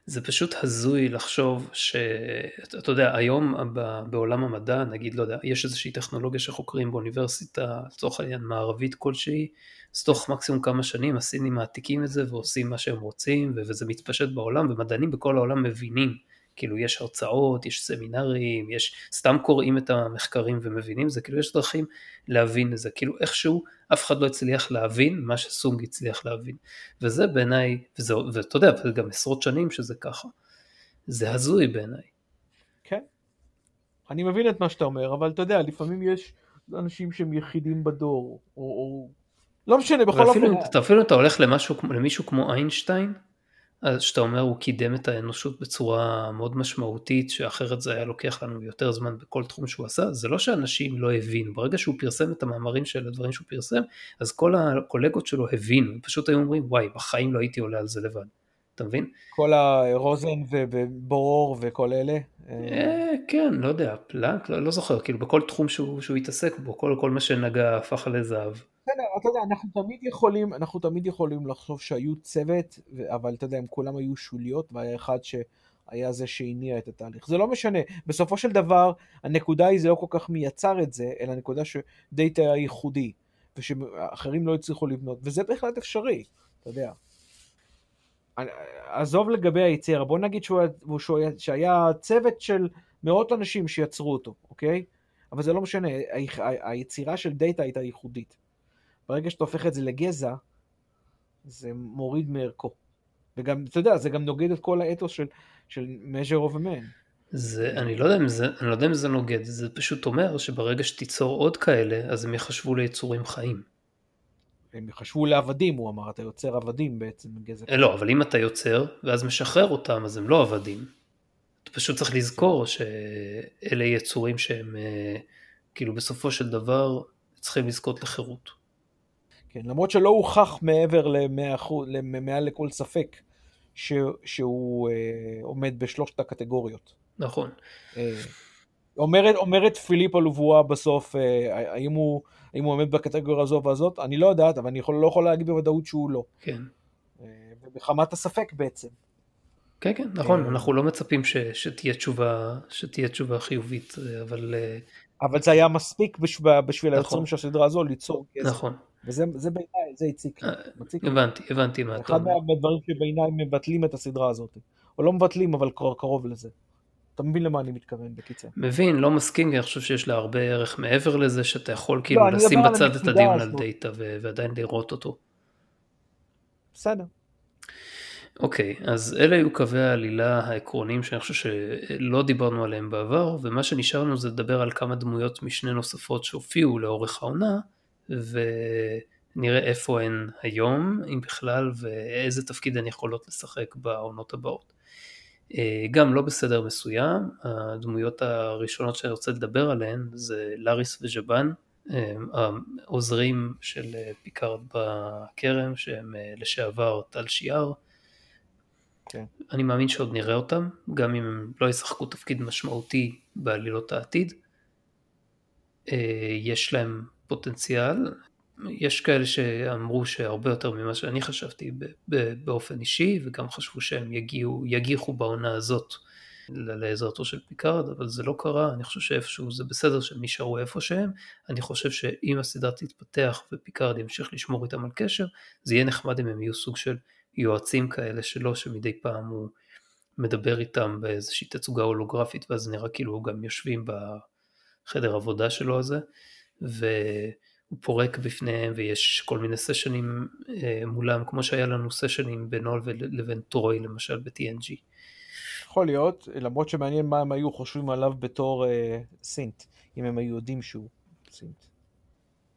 זה פשוט הזוי לחשוב שאתה יודע, היום בעולם המדע, נגיד, לא יודע, יש איזושהי טכנולוגיה שחוקרים באוניברסיטה, לצורך העניין מערבית כלשהי, אז תוך מקסימום כמה שנים הסינים מעתיקים את זה ועושים מה שהם רוצים, וזה מתפשט בעולם, ומדענים בכל העולם מבינים, כאילו יש הרצאות, יש סמינרים, יש, סתם קוראים את המחקרים ומבינים זה, כאילו יש דרכים להבין את זה, כאילו איכשהו אף אחד לא הצליח להבין מה שסונג הצליח להבין. וזה בעיניי, ואתה יודע, זה גם עשרות שנים שזה ככה. זה הזוי בעיניי.
כן. אני מבין את מה שאתה אומר, אבל אתה יודע, לפעמים יש אנשים שהם יחידים בדור, או, או... לא משנה, בכל
אופן. אתה אפילו אתה הולך למשהו, למישהו כמו איינשטיין, אז שאתה אומר הוא קידם את האנושות בצורה מאוד משמעותית שאחרת זה היה לוקח לנו יותר זמן בכל תחום שהוא עשה זה לא שאנשים לא הבינו. ברגע שהוא פרסם את המאמרים של הדברים שהוא פרסם אז כל הקולגות שלו הבינו. פשוט היו אומרים וואי בחיים לא הייתי עולה על זה לבד אתה מבין?
כל הרוזן וברור וכל אלה?
אה, כן לא יודע פלאק לא, לא זוכר כאילו בכל תחום שהוא, שהוא התעסק בו כל, כל מה שנגע הפך לזהב
בסדר, אתה יודע, אנחנו תמיד יכולים, אנחנו תמיד יכולים לחשוב שהיו צוות, אבל אתה יודע, הם כולם היו שוליות, והיה אחד שהיה זה שהניע את התהליך. זה לא משנה, בסופו של דבר, הנקודה היא זה לא כל כך מי יצר את זה, אלא הנקודה שדאטה היה ייחודי, ושאחרים לא הצליחו לבנות, וזה בהחלט אפשרי, אתה יודע. עזוב לגבי היצירה, בוא נגיד שהוא, שהוא, שהיה צוות של מאות אנשים שיצרו אותו, אוקיי? אבל זה לא משנה, היצירה של דאטה הייתה ייחודית. ברגע שאתה הופך את זה לגזע, זה מוריד מערכו. וגם, אתה יודע, זה גם נוגד את כל האתוס של, של measure of a man.
זה, אני לא יודע אם זה, אני לא יודע אם זה נוגד, זה פשוט אומר שברגע שתיצור עוד כאלה, אז הם יחשבו ליצורים חיים.
הם יחשבו לעבדים, הוא אמר, אתה יוצר עבדים בעצם
גזע. לא, אבל אם אתה יוצר, ואז משחרר אותם, אז הם לא עבדים. אתה פשוט צריך לזכור שאלה יצורים שהם, אה, כאילו בסופו של דבר, צריכים לזכות לחירות.
כן, למרות שלא הוכח מעבר למעל לכל ספק ש, שהוא אה, עומד בשלושת הקטגוריות.
נכון.
אה, אומרת, אומרת פיליפה לובואה בסוף, אה, האם הוא, האם הוא עומד בקטגוריה הזו והזאת, אני לא יודעת, אבל אני יכול, לא יכול להגיד בוודאות שהוא לא.
כן.
אה, ובחמת הספק בעצם.
כן, כן, נכון, אנחנו לא מצפים ש, שתהיה תשובה, שתהיה תשובה חיובית, אבל... אה,
אבל זה היה מספיק בשביל, בשביל נכון. היוצרים של הסדרה הזו ליצור
גזע. נכון.
וזה זה בעיניי, זה הציק לי.
הבנתי, הבנתי מה אתה אומר.
אחד מהדברים שבעיניי מבטלים את הסדרה הזאת. או לא מבטלים, אבל קרוב לזה. אתה מבין למה אני מתכוון בקיצר.
מבין, לא מסכים, אני חושב שיש לה הרבה ערך מעבר לזה, שאתה יכול כאילו לא, לשים בצד את הדיון על דאטה ועדיין לראות אותו.
בסדר.
אוקיי, okay, אז אלה היו קווי העלילה העקרוניים שאני חושב שלא דיברנו עליהם בעבר, ומה שנשאר לנו זה לדבר על כמה דמויות משנה נוספות שהופיעו לאורך העונה, ונראה איפה הן היום, אם בכלל, ואיזה תפקיד הן יכולות לשחק בעונות הבאות. אה, גם לא בסדר מסוים, הדמויות הראשונות שאני רוצה לדבר עליהן זה לאריס וז'באן, אה, העוזרים של אה, פיקארד בכרם שהם לשעבר טאל שיאר. כן. אני מאמין שעוד נראה אותם, גם אם הם לא ישחקו תפקיד משמעותי בעלילות העתיד. יש להם פוטנציאל, יש כאלה שאמרו שהרבה יותר ממה שאני חשבתי באופן אישי, וגם חשבו שהם יגיעו, יגיחו בעונה הזאת לעזרתו של פיקארד, אבל זה לא קרה, אני חושב שאיפשהו זה בסדר שהם נשארו איפה שהם, אני חושב שאם הסדרה תתפתח ופיקארד ימשיך לשמור איתם על קשר, זה יהיה נחמד אם הם יהיו סוג של יועצים כאלה שלו, שמדי פעם הוא מדבר איתם באיזושהי תצוגה הולוגרפית, ואז נראה כאילו גם יושבים בחדר עבודה שלו הזה, ו... הוא פורק בפניהם ויש כל מיני סשנים אה, מולם, כמו שהיה לנו סשנים בינו לבין טרוי למשל ב-TNG.
יכול להיות, למרות שמעניין מה הם היו חושבים עליו בתור אה, סינט, אם הם היו יודעים שהוא סינט.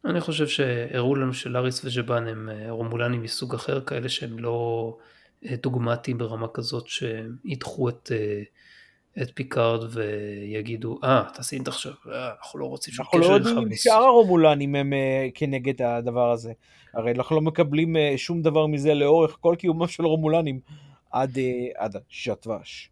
אני חושב שהראו לנו שלאריס וז'בן הם אה, רומולנים מסוג אחר, כאלה שהם לא אה, דוגמטיים ברמה כזאת שידחו את אה, את פיקארד ויגידו, אה, אתה synth עכשיו, אה, אנחנו לא רוצים
שום קשר איתך. אנחנו לא יודעים אם שאר הרומולנים הם uh, כנגד הדבר הזה. הרי אנחנו לא מקבלים uh, שום דבר מזה לאורך כל קיומם של רומולנים עד, עד הז'אט ואש.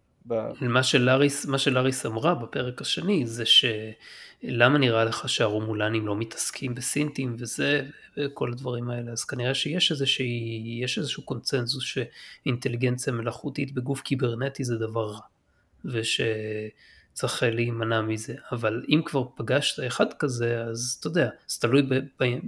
מה שלאריס, מה שלאריס אמרה בפרק השני זה שלמה נראה לך שהרומולנים לא מתעסקים בסינטים וזה וכל הדברים האלה אז כנראה שיש איזושהי, יש איזשהו קונצנזוס שאינטליגנציה מלאכותית בגוף קיברנטי זה דבר רע. ושצריך להימנע מזה, אבל אם כבר פגשת אחד כזה, אז אתה יודע, זה תלוי ב, ב,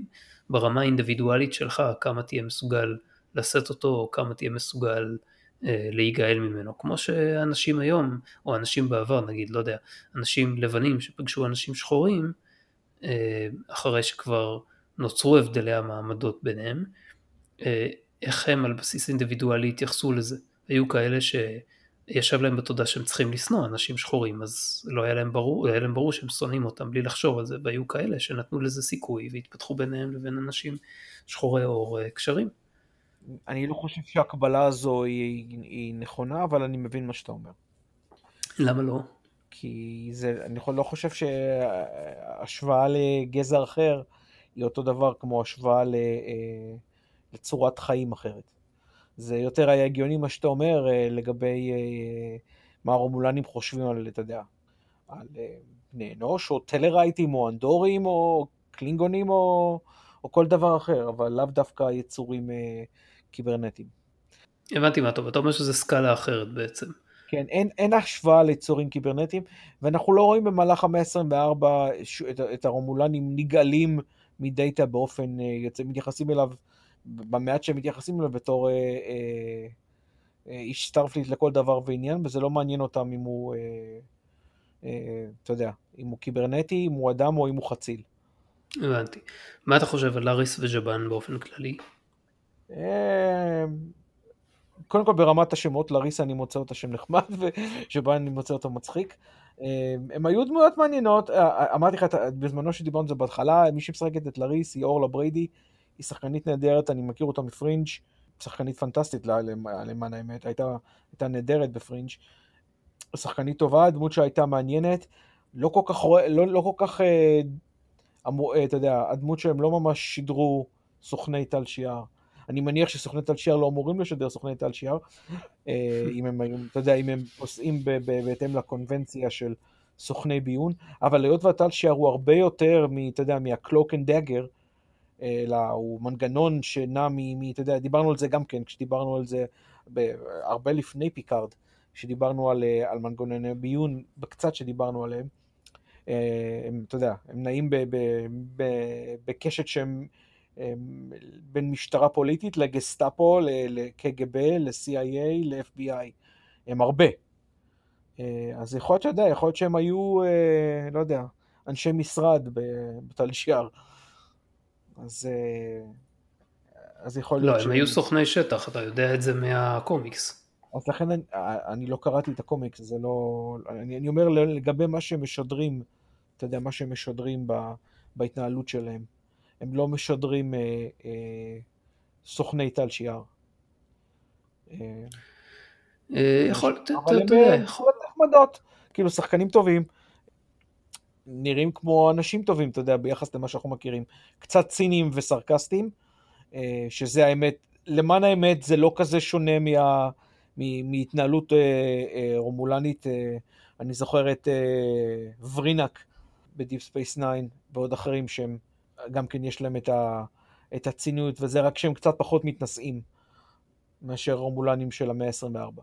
ברמה האינדיבידואלית שלך, כמה תהיה מסוגל לשאת אותו, או כמה תהיה מסוגל אה, להיגאל ממנו, כמו שאנשים היום, או אנשים בעבר, נגיד, לא יודע, אנשים לבנים שפגשו אנשים שחורים, אה, אחרי שכבר נוצרו הבדלי המעמדות ביניהם, אה, איך הם על בסיס אינדיבידואלי התייחסו לזה. היו כאלה ש... ישב להם בתודעה שהם צריכים לשנוא אנשים שחורים, אז לא היה להם ברור, היה להם ברור שהם שונאים אותם בלי לחשוב על זה, והיו כאלה שנתנו לזה סיכוי והתפתחו ביניהם לבין אנשים שחורי עור אה, קשרים.
אני לא חושב שהקבלה הזו היא, היא נכונה, אבל אני מבין מה שאתה אומר.
למה לא?
כי זה, אני לא חושב שהשוואה לגזע אחר היא אותו דבר כמו השוואה אה, לצורת חיים אחרת. זה יותר היה הגיוני מה שאתה אומר אה, לגבי אה, מה הרומולנים חושבים על, אתה יודע, על אה, בני אנוש, או טלרייטים, או אנדורים, או קלינגונים, או, או כל דבר אחר, אבל לאו דווקא יצורים קיברנטיים.
הבנתי מה טוב, אתה אומר שזה סקאלה אחרת בעצם.
כן, אין, אין השוואה ליצורים קיברנטיים, ואנחנו לא רואים במהלך המאה ה-24 את, את הרומולנים נגאלים מדאטה באופן, יוצא, מתייחסים אליו, במעט שהם מתייחסים אליו בתור אה, אה, אה, איש סטארפליט לכל דבר ועניין, וזה לא מעניין אותם אם הוא, אה, אה, אתה יודע, אם הוא קיברנטי, אם הוא אדם או אם הוא חציל.
הבנתי. מה אתה חושב על לאריס וז'בן באופן כללי?
אה, קודם כל ברמת השמות, לאריס אני מוצא אותה שם נחמד, [LAUGHS] וז'בן אני מוצא אותו מצחיק. אה, הם היו דמויות מעניינות, אמרתי לך בזמנו שדיברנו על זה בהתחלה, מי שמשחקת את לאריס היא אורלה בריידי, היא שחקנית נהדרת, אני מכיר אותה מפרינג', שחקנית פנטסטית למען האמת, הייתה, הייתה נהדרת בפרינג', שחקנית טובה, דמות שהייתה מעניינת, לא כל כך, לא, לא כל כך, אה, אתה יודע, הדמות שהם לא ממש שידרו סוכני טל שיער. אני מניח שסוכני טל שיער לא אמורים לשדר סוכני טל שיער, אה, [LAUGHS] אם הם, אתה יודע, אם הם פוסעים בהתאם לקונבנציה של סוכני ביון, אבל היות והטל שיער הוא הרבה יותר, אתה יודע, מה cloak and dagger, אלא הוא מנגנון שנע מ... אתה יודע, דיברנו על זה גם כן, כשדיברנו על זה הרבה לפני פיקארד, כשדיברנו על, אה, על מנגנוני ביון, בקצת שדיברנו עליהם, אה, הם, אתה יודע, הם נעים בקשת שהם בין משטרה פוליטית לגסטאפו, לקג"ב, ל-CIA, ל-FBI. הם הרבה. אה, אז יכול להיות שאתה יודע, יכול להיות שהם היו, אה, לא יודע, אנשי משרד בתל שיער. אז, אה, אז יכול להיות
לא, הם היו סוכני שטח, אתה יודע את זה מהקומיקס.
אז לכן אני, אני לא קראתי את הקומיקס, זה לא... אני, אני אומר לגבי מה שהם משדרים, אתה יודע, מה שהם משדרים ב, בהתנהלות שלהם. הם לא משדרים אה, אה, סוכני טל שיער.
אה, אה יכול,
אתה יודע, יכול להיות נחמדות, כאילו שחקנים טובים, נראים כמו אנשים טובים, אתה יודע, ביחס למה שאנחנו מכירים, קצת ציניים וסרקסטיים, אה, שזה האמת, למען האמת זה לא כזה שונה מה, מהתנהלות רומולנית, אני זוכר את ורינאק בדיפ ספייס 9 ועוד אחרים שהם גם כן יש להם את, ה, את הציניות וזה, רק שהם קצת פחות מתנשאים מאשר רומולנים של המאה ה-24.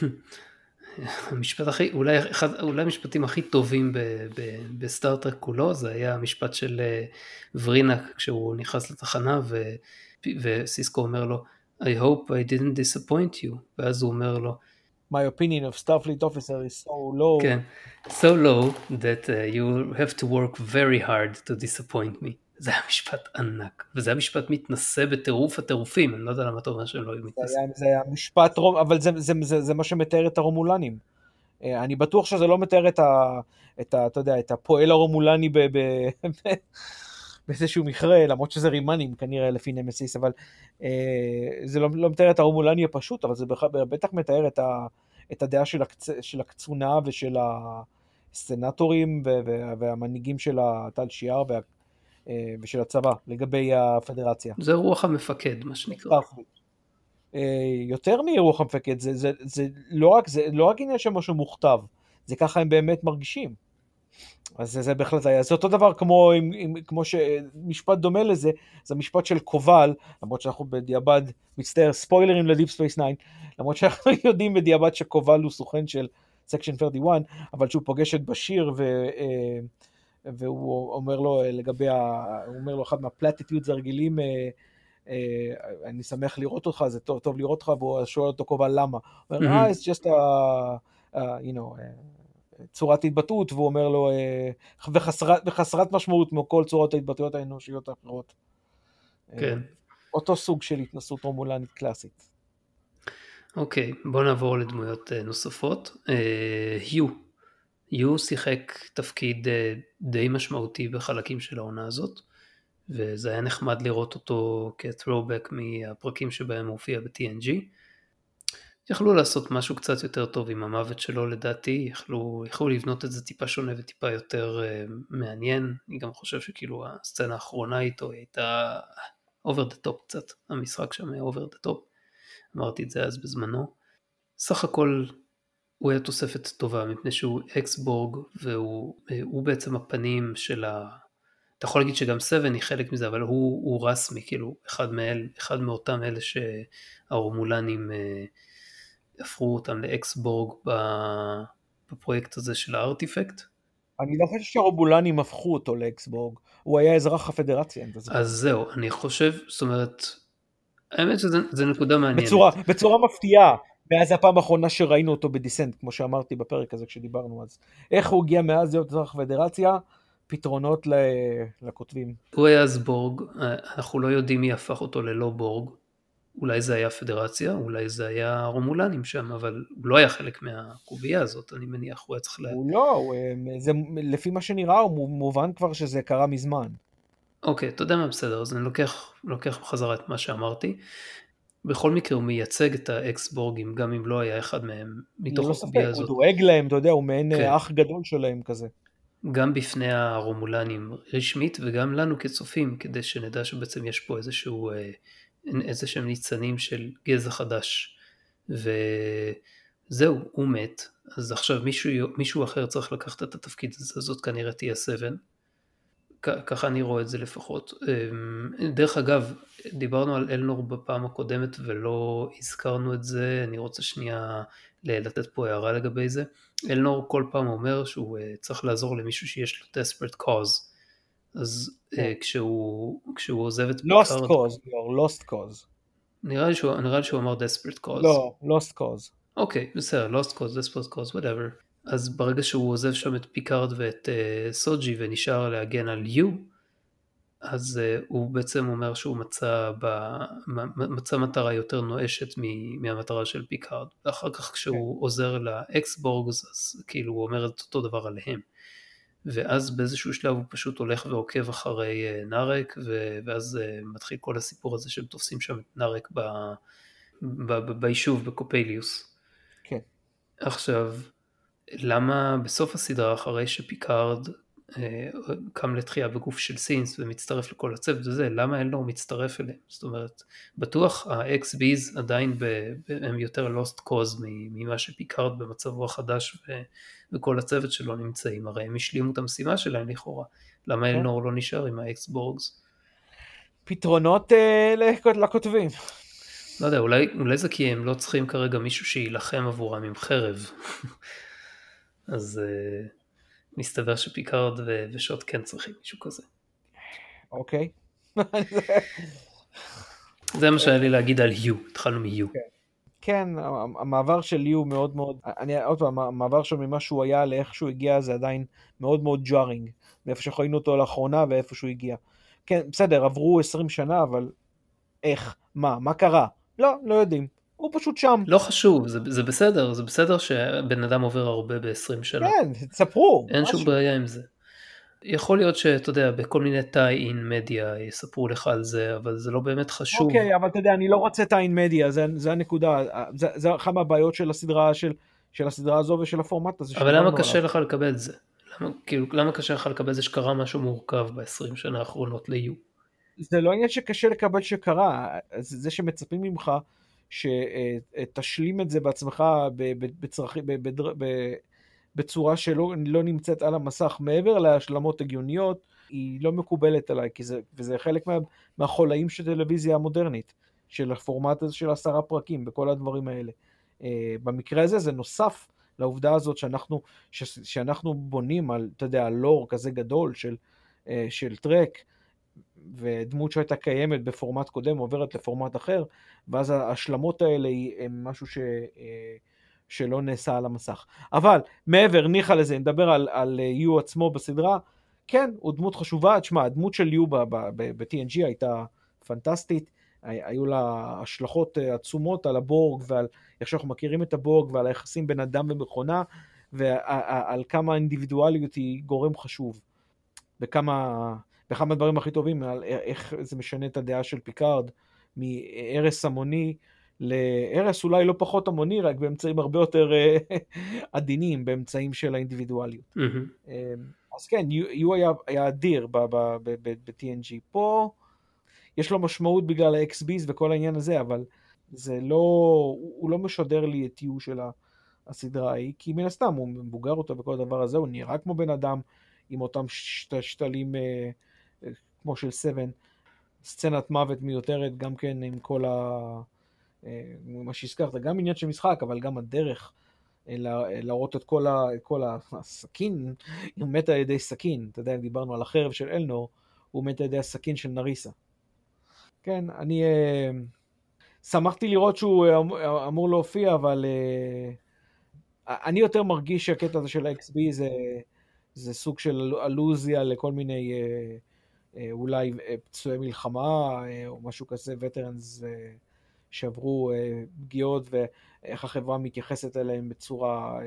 [LAUGHS]
המשפט הכי, אולי אחד, אולי המשפטים הכי טובים בסטאר-טרק כולו, זה היה המשפט של אה, ורינאק כשהוא נכנס לתחנה ו, וסיסקו אומר לו, I hope I didn't disappoint you, ואז הוא אומר לו,
My opinion of Starfleet officer is so low.
כן, so low that uh, you have to work very hard to disappoint me. זה היה משפט ענק, וזה היה משפט מתנשא בטירוף הטירופים, אני לא יודע למה אתה אומר שהם לא היו מתנשאים.
זה היה משפט רום, אבל זה, זה, זה, זה מה שמתאר את הרומולנים. אה, אני בטוח שזה לא מתאר את ה... את ה אתה יודע, את הפועל הרומולני ב... ב [LAUGHS] באיזשהו מכרה, למרות שזה רימנים כנראה לפי נמסיס, אבל אה, זה לא, לא מתאר את הרומולני הפשוט, אבל זה בטח מתאר את, ה, את הדעה של, הקצ, של הקצונה ושל הסנטורים והמנהיגים של הטל שיער וה, ושל הצבא לגבי הפדרציה.
זה רוח המפקד, מה שנקרא.
אה, יותר מרוח המפקד, זה, זה, זה, לא רק, זה לא רק עניין של משהו מוכתב, זה ככה הם באמת מרגישים. אז זה, זה בהחלט היה, זה אותו דבר כמו, עם, עם, כמו שמשפט דומה לזה, זה משפט של קובל, למרות שאנחנו בדיעבד, מצטער, ספוילרים לדיפ ספייס 9, למרות שאנחנו [LAUGHS] יודעים בדיעבד שקובל הוא סוכן של סקשן 31, אבל שהוא פוגש את בשיר ו... אה, והוא אומר לו לגבי, ה, הוא אומר לו אחד מה platitudes הרגילים, אה, אה, אני שמח לראות אותך, זה טוב, טוב לראות אותך, והוא שואל אותו קובל למה. הוא אומר, אה, it's just a, a you know, צורת התבטאות, והוא אומר לו, אה, וחסרת, וחסרת משמעות כמו כל צורות ההתבטאויות האנושיות האחרות.
כן.
אותו סוג של התנסות רומולנית קלאסית.
אוקיי, בוא נעבור לדמויות נוספות. היו, יו שיחק תפקיד די משמעותי בחלקים של העונה הזאת, וזה היה נחמד לראות אותו כ-throwback מהפרקים שבהם הוא הופיע ב-TNG. יכלו לעשות משהו קצת יותר טוב עם המוות שלו לדעתי, יכלו, יכלו לבנות את זה טיפה שונה וטיפה יותר uh, מעניין, אני גם חושב שכאילו הסצנה האחרונה איתו הייתה over the top קצת, המשחק שם היה over the top, אמרתי את זה אז בזמנו. סך הכל הוא היה תוספת טובה מפני שהוא אקסבורג והוא בעצם הפנים של אתה יכול להגיד שגם 7 היא חלק מזה, אבל הוא, הוא רסמי, כאילו, אחד, מאל, אחד מאותם אלה שהרומולנים אה, הפכו אותם לאקסבורג בפרויקט הזה של הארטיפקט.
אני לא חושב שהרומולנים הפכו אותו לאקסבורג, הוא היה אזרח הפדרציה.
אז זהו, אני חושב, זאת אומרת, האמת שזו נקודה מעניינת.
בצורה, בצורה מפתיעה, מאז הפעם האחרונה שראינו אותו בדיסנט, כמו שאמרתי בפרק הזה כשדיברנו אז. איך הוא הגיע מאז להיות אזרח הפדרציה? פתרונות לכותבים.
הוא היה אז בורג, אנחנו לא יודעים מי הפך אותו ללא בורג. אולי זה היה פדרציה, אולי זה היה רומולנים שם, אבל הוא לא היה חלק מהקובייה הזאת, אני מניח, הוא היה צריך ל...
הוא לא, הוא, זה, לפי מה שנראה, הוא מובן כבר שזה קרה מזמן.
אוקיי, אתה יודע מה בסדר, אז אני לוקח, לוקח בחזרה את מה שאמרתי. בכל מקרה הוא מייצג את האקס-בורגים, גם אם לא היה אחד מהם מתוך
לא
הקובייה הזאת.
הוא דואג להם, אתה יודע, הוא מעין כן. אח גדול שלהם כזה.
גם בפני הרומולנים רשמית וגם לנו כצופים, כדי שנדע שבעצם יש פה איזשהו, אה, איזה שהם ניצנים של גזע חדש. וזהו, הוא מת, אז עכשיו מישהו, מישהו אחר צריך לקחת את התפקיד הזה, זאת כנראה תהיה 7. ככה אני רואה את זה לפחות. אמ, דרך אגב, דיברנו על אלנור בפעם הקודמת ולא הזכרנו את זה, אני רוצה שנייה לתת פה הערה לגבי זה. אלנור כל פעם אומר שהוא אה, צריך לעזור למישהו שיש לו desperate cause. אז yeah. אה, כן. כשהוא, כשהוא עוזב את
פיקארד... lost cause, or lost cause.
נראה לי שהוא, נראה לי שהוא אמר desperate cause.
לא, lost cause.
אוקיי, okay, בסדר, lost cause, desperate cause, whatever. אז ברגע שהוא עוזב שם את פיקארד ואת uh, סוג'י ונשאר להגן על יו, אז uh, הוא בעצם אומר שהוא מצא, ב, מצא מטרה יותר נואשת מהמטרה של פיקארד. ואחר כך כשהוא כן. עוזר ל ex-Borgs, אז כאילו הוא אומר את אותו דבר עליהם. ואז באיזשהו שלב הוא פשוט הולך ועוקב אחרי uh, נארק, ו, ואז uh, מתחיל כל הסיפור הזה שהם תופסים שם את נארק ב, ב, ב, ביישוב בקופליוס.
כן.
עכשיו, למה בסוף הסדרה אחרי שפיקארד אה, קם לתחייה בגוף של synth ומצטרף לכל הצוות וזה, למה אלנור מצטרף אליהם? זאת אומרת, בטוח ה xBs עדיין ב, ב, הם יותר lost cause ממה שפיקארד במצבו החדש ו, וכל הצוות שלו נמצאים, הרי הם השלימו את המשימה שלהם לכאורה, למה כן. אלנור לא נשאר עם ה ex-Borgs?
פתרונות אה, לכותבים.
לא יודע, אולי, אולי זה כי הם לא צריכים כרגע מישהו שיילחם עבורם עם חרב. [LAUGHS] אז uh, מסתבר שפיקארד ו- ושוט כן צריכים מישהו כזה.
אוקיי.
זה מה שהיה לי להגיד על יו, התחלנו מיו.
כן. כן, המעבר של יו מאוד מאוד, אני עוד פעם, המעבר שלו ממה שהוא היה לאיך שהוא הגיע זה עדיין מאוד מאוד ג'ארינג, מאיפה שראינו אותו לאחרונה ואיפה שהוא הגיע. כן, בסדר, עברו 20 שנה, אבל איך? מה? מה קרה? לא, לא יודעים. הוא פשוט שם.
לא חשוב, זה, זה בסדר, זה בסדר שבן אדם עובר הרבה ב-20 שנה.
כן, תספרו.
אין משהו. שום בעיה עם זה. יכול להיות שאתה יודע, בכל מיני טאי-אין מדיה יספרו לך על זה, אבל זה לא באמת חשוב.
אוקיי, אבל אתה יודע, אני לא רוצה טאי-אין מדיה, זה, זה הנקודה, זה, זה אחת מהבעיות של הסדרה, של, של הסדרה הזו ושל הפורמט הזה.
אבל למה קשה עליו. לך לקבל את זה? למה, כאילו, למה קשה לך לקבל את זה שקרה משהו מורכב ב-20 שנה האחרונות ל-U?
זה לא עניין שקשה לקבל שקרה, זה, זה שמצפים ממך שתשלים את זה בעצמך בצרכי, בצורה שלא לא נמצאת על המסך מעבר להשלמות הגיוניות, היא לא מקובלת עליי, כי זה, וזה חלק מה, מהחולאים של טלוויזיה המודרנית, של הפורמט הזה של עשרה פרקים, בכל הדברים האלה. אה, במקרה הזה זה נוסף לעובדה הזאת שאנחנו, ש, שאנחנו בונים על, אתה יודע, לור כזה גדול של, אה, של טרק, ודמות שהייתה קיימת בפורמט קודם עוברת לפורמט אחר, ואז ההשלמות האלה הן משהו ש, אה, שלא נעשה על המסך. אבל מעבר, ניחא לזה, נדבר על, על יו עצמו בסדרה, כן, הוא דמות חשובה, תשמע, הדמות של יו ב-TNG הייתה פנטסטית, היו לה השלכות אה, עצומות על הבורג ועל איך שאנחנו מכירים את הבורג ועל היחסים בין אדם ומכונה ועל כמה אינדיבידואליות היא גורם חשוב וכמה ואחד מהדברים הכי טובים על איך זה משנה את הדעה של פיקארד מהרס המוני להרס אולי לא פחות המוני, רק באמצעים הרבה יותר אה, [LAUGHS] עדינים, באמצעים של האינדיבידואליות. Mm-hmm. אז כן, יו היה, היה אדיר ב-TNG. פה יש לו משמעות בגלל ה-XBs וכל העניין הזה, אבל זה לא, הוא לא משדר לי את יו של הסדרה ההיא, כי מן הסתם הוא מבוגר אותו וכל הדבר הזה, הוא נראה כמו בן אדם עם אותם שת, שתלים אה, כמו של 7, סצנת מוות מיותרת, גם כן עם כל ה... מה שהזכרת, גם עניין של משחק, אבל גם הדרך להראות את כל, ה... את כל הסכין, הוא מת על ידי סכין, אתה יודע, דיברנו על החרב של אלנור, הוא מת על ידי הסכין של נריסה. כן, אני שמחתי לראות שהוא אמור להופיע, אבל אני יותר מרגיש שהקטע הזה של ה-XB זה, זה סוג של אלוזיה לכל מיני אה, אה, אולי אה, פצועי מלחמה או משהו כזה, וטרנס שעברו פגיעות ואיך החברה מתייחסת אליהם בצורה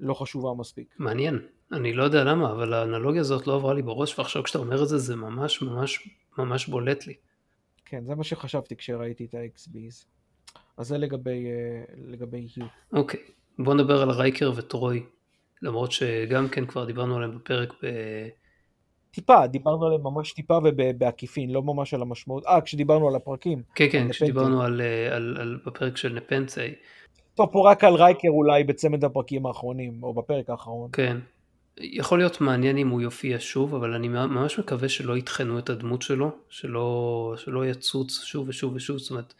לא חשובה מספיק.
מעניין, אני לא יודע למה, אבל האנלוגיה הזאת לא עברה לי בראש, ועכשיו כשאתה אומר את זה, זה ממש ממש ממש בולט לי.
כן, זה מה שחשבתי כשראיתי את ה-XBs. אז זה לגבי, לגבי היו.
אוקיי. Okay. בוא נדבר על רייקר וטרוי, למרות שגם כן כבר דיברנו עליהם בפרק ב...
טיפה, דיברנו עליהם ממש טיפה ובעקיפין, לא ממש על המשמעות. אה, כשדיברנו על הפרקים.
כן, כן, כשדיברנו על, על, על, על בפרק של נפנצי.
טוב, פה רק על רייקר אולי בצמד הפרקים האחרונים, או בפרק האחרון.
כן. יכול להיות מעניין אם הוא יופיע שוב, אבל אני ממש מקווה שלא יטחנו את הדמות שלו, שלא, שלא יצוץ שוב ושוב ושוב, זאת אומרת,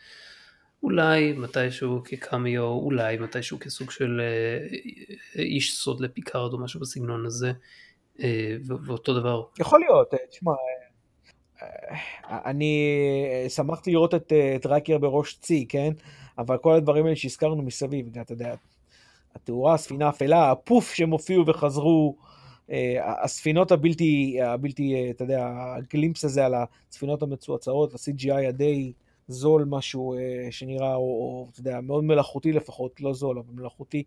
אולי מתישהו כקמיו, אולי מתישהו כסוג של אה, איש סוד לפיקארד או משהו בסגנון הזה, אה, ואותו דבר.
יכול להיות, אה, תשמע, אני שמחתי לראות את, רייקר בראש צי, כן? אבל כל הדברים האלה שהזכרנו מסביב, אתה יודע, התאורה, הספינה האפלה, הפוף שהם הופיעו וחזרו, הספינות הבלתי, הבלתי, אתה יודע, הגלימפס הזה על הספינות המצועצעות, ה-CGI הדי... זול משהו אה, שנראה, או, או אתה יודע, מאוד מלאכותי לפחות, לא זול, אבל מלאכותי, אה,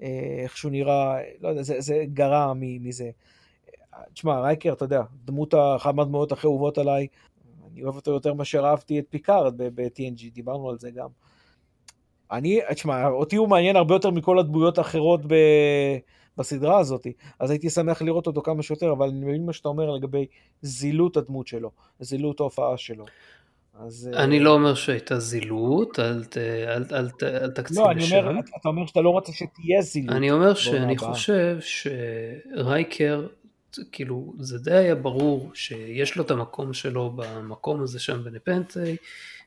איך שהוא נראה, לא יודע, זה, זה גרע מזה. תשמע, רייקר, אתה יודע, דמות, אחת מהדמויות הכי אהובות עליי, אני אוהב אותו יותר מאשר אהבתי את פיקארד ב-TNG, דיברנו על זה גם. אני, תשמע, אותי הוא מעניין הרבה יותר מכל הדמויות האחרות ב... בסדרה הזאת, אז הייתי שמח לראות אותו כמה שיותר, אבל אני מבין מה שאתה אומר לגבי זילות הדמות שלו, זילות ההופעה שלו.
אז... אני לא אומר שהייתה זילות, אל, ת, אל, אל, אל, אל תקצין
לא, לשם. לא, אתה אומר שאתה לא רוצה שתהיה זילות.
אני אומר שאני חושב שרייקר, כאילו, זה די היה ברור שיש לו את המקום שלו במקום הזה שם בנפנטי,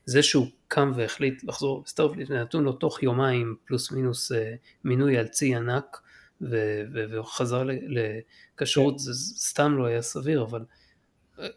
זה שהוא קם והחליט לחזור לסטארפליט, נתון לו תוך יומיים פלוס מינוס אה, מינוי על צי ענק, והוא חזר לכשירות, כן. זה סתם לא היה סביר, אבל...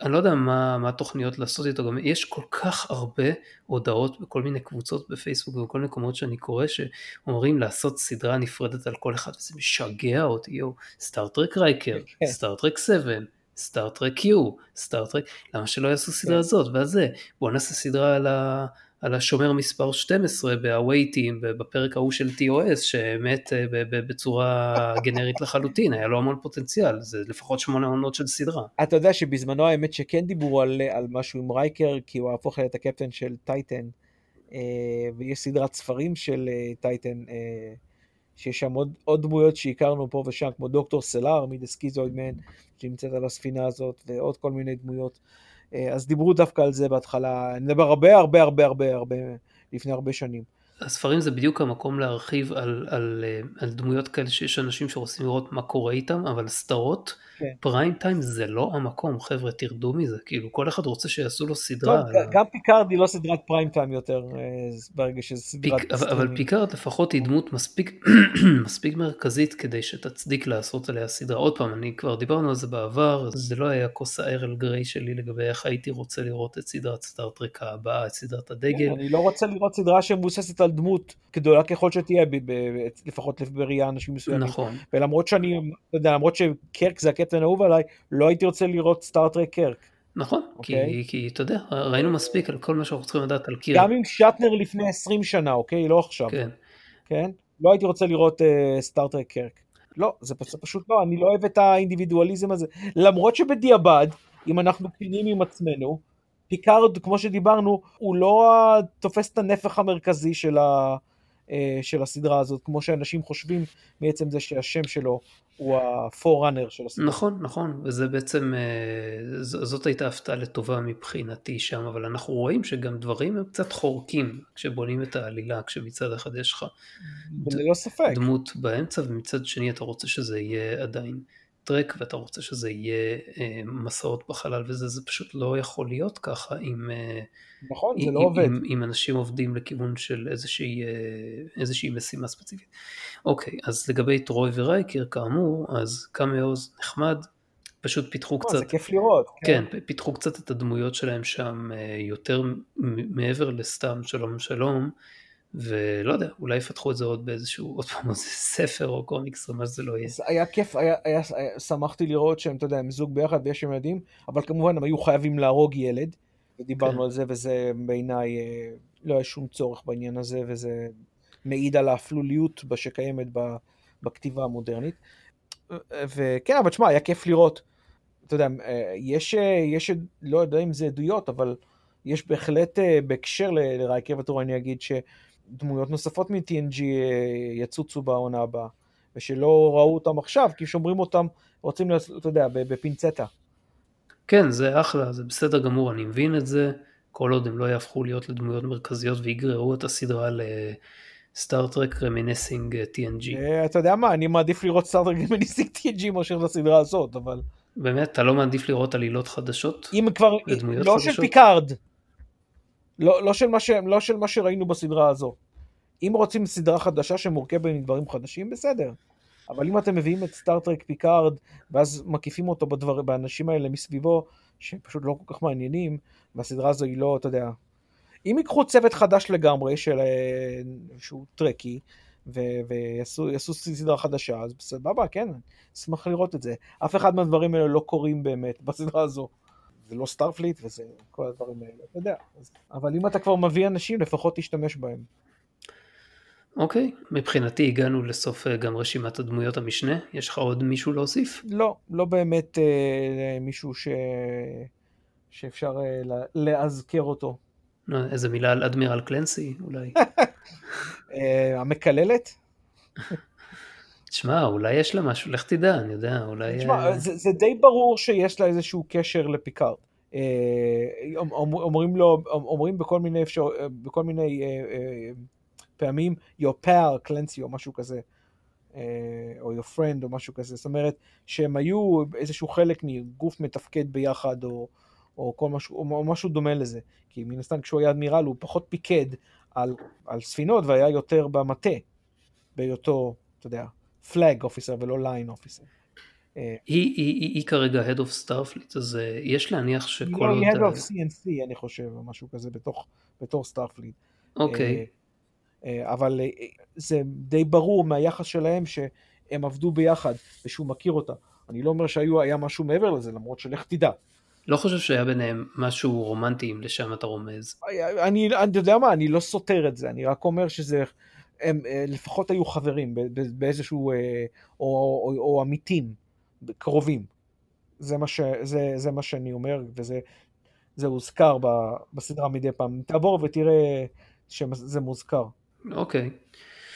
אני לא יודע מה, מה התוכניות לעשות איתו, גם יש כל כך הרבה הודעות בכל מיני קבוצות בפייסבוק ובכל מיני מקומות שאני קורא שאומרים לעשות סדרה נפרדת על כל אחד וזה משגע אותי, יואו, סטארטרק רייקר, סטארטרק 7, סטארטרק יו, סטארטרק, למה שלא יעשו סדרה כן. הזאת? ועל זה, בואו נעשה סדרה על ה... על השומר מספר 12 בהווייטים בפרק ההוא של TOS שמת אה, בצורה גנרית לחלוטין, היה לו המון פוטנציאל, זה לפחות שמונה עונות של סדרה.
אתה יודע שבזמנו האמת שכן דיברו על, על משהו עם רייקר, כי הוא הפוך להיות הקפטן של טייטן, אה, ויש סדרת ספרים של אה, טייטן, שיש שם עוד, עוד דמויות שהכרנו פה ושם, כמו דוקטור סלאר מ The Schizoid Man, שנמצאת על הספינה הזאת, ועוד כל מיני דמויות. אה, אז דיברו דווקא על זה בהתחלה, אני מדבר הרבה הרבה הרבה הרבה הרבה לפני הרבה שנים.
הספרים זה בדיוק המקום להרחיב על, על, אה, על דמויות כאלה שיש אנשים שרוצים לראות מה קורה איתם, אבל סדרות, כן. prime time זה לא המקום, חבר'ה תרדו מזה, כאילו כל אחד רוצה שיעשו לו סדרה.
טוב, על... גם פיקארד היא לא סדרת prime time יותר, אה, ברגע שזה סדרת...
פיק, אבל, אבל פיקארד לפחות היא דמות מספיק, [CLEARS THROAT] מספיק מרכזית כדי שתצדיק לעשות עליה סדרה. עוד פעם, אני כבר דיברנו על זה בעבר, זה לא היה כוס ה Earl Grey שלי לגבי איך הייתי רוצה לראות את סדרת סטארטרק הבאה, את סדרת הדגל.
כן, אני לא רוצה לראות סדרה שמבוססת על דמות גדולה ככל שתהיה, לפחות בראייה אנשים מסוימים.
נכון.
ולמרות שאני, אתה יודע, למרות שקירק זה הקפטן האהוב עליי, לא הייתי רוצה לראות סטארטרק קירק.
נכון, okay. כי, אוקיי? כי אתה יודע, ראינו מספיק על כל מה שאנחנו צריכים לדעת על קירק.
גם עם שטנר לפני 20 שנה, אוקיי? לא עכשיו.
כן.
כן? לא הייתי רוצה לראות uh, סטארטרק קירק. לא, זה, זה פשוט לא, אני לא אוהב את האינדיבידואליזם הזה. למרות שבדיעבד, אם אנחנו כנים עם עצמנו, פיקארד, כמו שדיברנו, הוא לא תופס את הנפח המרכזי של, ה, אה, של הסדרה הזאת, כמו שאנשים חושבים מעצם זה שהשם שלו הוא ה-forerunner של הסדרה.
נכון, נכון, וזה בעצם, אה, זאת הייתה הפתעה לטובה מבחינתי שם, אבל אנחנו רואים שגם דברים הם קצת חורקים כשבונים את העלילה, כשמצד אחד יש לך
ללא ספק.
דמות באמצע, ומצד שני אתה רוצה שזה יהיה עדיין טרק ואתה רוצה שזה יהיה אה, מסעות בחלל וזה, זה פשוט לא יכול להיות ככה אם, אה,
נכון,
אם,
זה לא עובד.
אם, אם אנשים עובדים לכיוון של איזושהי, אה, איזושהי משימה ספציפית. אוקיי, אז לגבי טרוי ורייקר כאמור, אז קאמאוז נחמד, פשוט פיתחו קצת,
זה כיף לראות.
כן, פיתחו קצת את הדמויות שלהם שם יותר מעבר לסתם שלום שלום, ולא יודע, אולי יפתחו את זה עוד באיזשהו, עוד פעם, איזה ספר או קומיקס או מה שזה לא יהיה.
היה כיף, היה, היה, היה, שמחתי לראות שהם, אתה יודע, הם זוג ביחד ויש להם ילדים, אבל כמובן הם היו חייבים להרוג ילד, ודיברנו
כן.
על זה, וזה בעיניי, אה, לא היה שום צורך בעניין הזה, וזה מעיד על האפלוליות שקיימת בכתיבה המודרנית. וכן, אבל תשמע, היה כיף לראות, אתה יודע, אה, יש, אה, יש, לא יודע אם זה עדויות, אבל יש בהחלט בהקשר ל- לרייקר וטור, אני אגיד שדמויות נוספות מ-TNG אה, יצוצו בעונה הבאה, ושלא ראו אותם עכשיו, כי שומרים אותם, רוצים, אתה יודע, בפינצטה.
כן, זה אחלה, זה בסדר גמור, אני מבין את זה, כל עוד הם לא יהפכו להיות לדמויות מרכזיות ויגררו את הסדרה לסטארטרק reminiscing TNG.
אה, אתה יודע מה, אני מעדיף לראות סטארטרק reminiscing TNG מאשר לסדרה הזאת, אבל
באמת, אתה לא מעדיף לראות עלילות חדשות?
אם כבר, לא של
חדשות?
פיקארד, לא, לא, של מה ש, לא של מה שראינו בסדרה הזו. אם רוצים סדרה חדשה שמורכבת מדברים חדשים, בסדר. אבל אם אתם מביאים את סטארטרק פיקארד, ואז מקיפים אותו בדבר, באנשים האלה מסביבו, שפשוט לא כל כך מעניינים, והסדרה הזו היא לא, אתה יודע... אם ייקחו צוות חדש לגמרי, של, אה, שהוא טרקי, ו- ויעשו יעשו סדרה חדשה, אז סבבה, כן, אשמח לראות את זה. אף אחד מהדברים האלה לא קורים באמת בסדרה הזו. זה לא סטארפליט וזה כל הדברים האלה, אתה יודע. אז, אבל אם אתה כבר מביא אנשים, לפחות תשתמש בהם.
אוקיי, מבחינתי הגענו לסוף אה, גם רשימת הדמויות המשנה, יש לך עוד מישהו להוסיף?
לא, לא באמת אה, מישהו ש... שאפשר אה, לה- לאזכר אותו.
איזה מילה על אדמירל קלנסי אולי? [LAUGHS]
אה, המקללת? [LAUGHS]
תשמע, אולי יש לה משהו, לך תדע, אני יודע, אולי...
תשמע,
אה,
זה, זה די ברור שיש לה איזשהו קשר לפיקארד. אה, אומ- אומרים לו, אומרים בכל מיני, אפשר, בכל מיני אה, אה, פעמים, your pal, קלנסי או משהו כזה, אה, או your friend או משהו כזה, זאת אומרת שהם היו איזשהו חלק מגוף מתפקד ביחד, או, או, כל משהו, או משהו דומה לזה. כי מן הסתם כשהוא היה אדמירל הוא פחות פיקד על, על ספינות והיה יותר במטה, בהיותו, אתה יודע, flag officer ולא line officer.
היא, היא, היא, היא כרגע Head of Starfleet, אז אה, יש להניח שכל.
היא Head
ה-
of CNC אני חושב, או משהו כזה בתוך, בתור סטארפליט.
אוקיי,
אה, אבל אה, זה די ברור מהיחס שלהם שהם עבדו ביחד ושהוא מכיר אותה. אני לא אומר שהיה משהו מעבר לזה, למרות שלך תדע.
לא חושב שהיה ביניהם משהו רומנטי אם לשם אתה רומז.
אני, אני יודע מה, אני לא סותר את זה, אני רק אומר שזה, הם אה, לפחות היו חברים באיזשהו, אה, או, או, או עמיתים, קרובים. זה מה, ש, זה, זה מה שאני אומר, וזה זה הוזכר ב, בסדרה מדי פעם. תעבור ותראה שזה מוזכר.
אוקיי,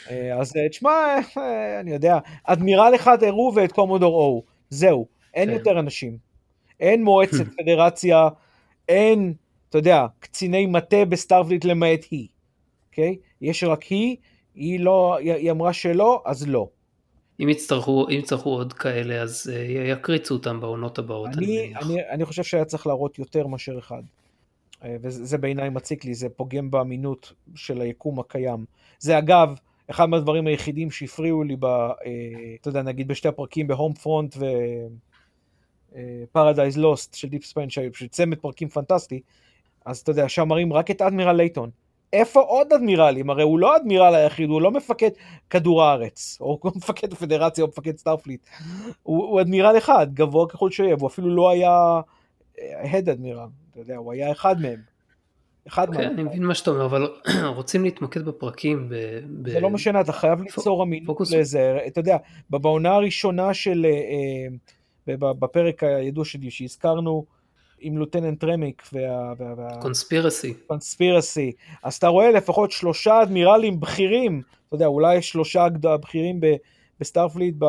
אה, אז תשמע, אני יודע, אדמירל אחד הראו ואת קומודור או, זהו, אין
כן.
יותר אנשים. אין מועצת [LAUGHS] פדרציה, אין, אתה יודע, קציני מטה בסטארפליט למעט היא, אוקיי? יש רק היא, היא לא, היא, אמרה שלא, אז לא.
אם יצטרכו, אם יצטרכו עוד כאלה אז אה, יקריצו אותם בעונות הבאות, אני
אני. אני, אני חושב שהיה צריך להראות יותר מאשר אחד. אה, וזה זה בעיניי מציק לי, זה פוגם באמינות של היקום הקיים. זה אגב, אחד מהדברים היחידים שהפריעו לי, ב, אה, אתה יודע, נגיד בשתי הפרקים ב Homefront ו Paradise Lost של Deep Space Nine, של צמד פרקים פנטסטי, אז אתה יודע, שם מראים רק את אדמירל לייטון. איפה עוד אדמירלים? הרי הוא לא האדמירל היחיד, הוא לא מפקד כדור הארץ, או [LAUGHS] מפקד הפדרציה או מפקד סטארפליט. הוא, הוא אדמירל אחד, גבוה ככל שיהיה, והוא אפילו לא היה head admiral, אתה יודע, הוא היה אחד מהם. אחד
אוקיי,
מהם.
אני מבין מה שאתה אומר, אבל [CLEARS THROAT] רוצים להתמקד בפרקים. ב, ב...
זה לא משנה, אתה חייב ליצור אמינות. לזה. אתה יודע, בעונה הראשונה של, אה, אה, בפרק הידוע שלי שהזכרנו, עם lieutenant רמיק וה...
Conspiracy.
Conspiracy, אז אתה רואה לפחות שלושה אדמירלים בכירים, אתה יודע, אולי שלושה בכירים ב- ב Starfleet ב-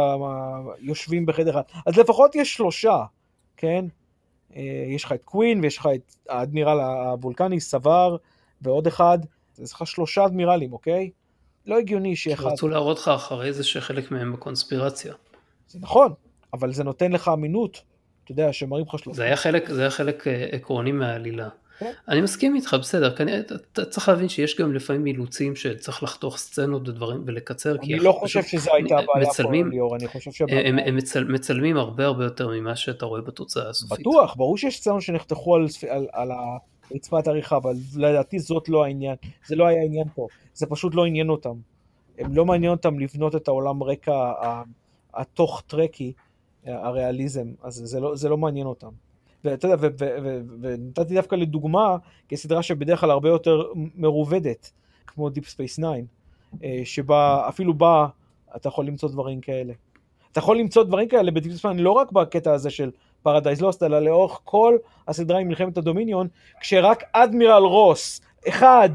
יושבים בחדר אחד, אז לפחות יש שלושה, כן? אה, יש לך את קווין ויש לך את האדמירל הוולקני, סבר, ועוד אחד, אז יש לך שלושה אדמירלים, אוקיי? לא הגיוני שאחד,
רצו להראות לך אחרי זה שחלק מהם בקונספירציה.
זה נכון, אבל זה נותן לך אמינות, אתה יודע, שמראים לך שלושה.
זה היה חלק, זה היה חלק אה, עקרוני מהעלילה.
כן.
אני מסכים איתך, בסדר, כנראה, אתה- אתה צריך להבין שיש גם לפעמים אילוצים שצריך לחתוך סצנות ודברים ולקצר, כי
אני לא חושב שזו הייתה הבעיה פה, ליאור, אני חושב שהבעיה...
הם, הם מצל, מצלמים הרבה הרבה יותר ממה שאתה רואה בתוצאה הסופית.
בטוח, ברור שיש סצנות שנחתכו על, על, על רצפת העריכה, אבל לדעתי זאת לא העניין, זה לא היה העניין פה, זה פשוט לא עניין אותם. הם לא מעניין אותם לבנות את העולם רקע התוך טרקי, הריאליזם, אז זה לא, זה לא מעניין אותם. ואתה יודע, ונתתי דווקא לדוגמה, כסדרה שבדרך כלל הרבה יותר מרובדת, כמו Deep Space Nine, אה, שבה, אפילו בה, אתה יכול למצוא דברים כאלה. אתה יכול למצוא דברים כאלה ב Deep Space לא רק בקטע הזה של Paradise Lost, אלא לאורך כל הסדרה עם מלחמת הדומיניון, כשרק אדמירל רוס, אחד,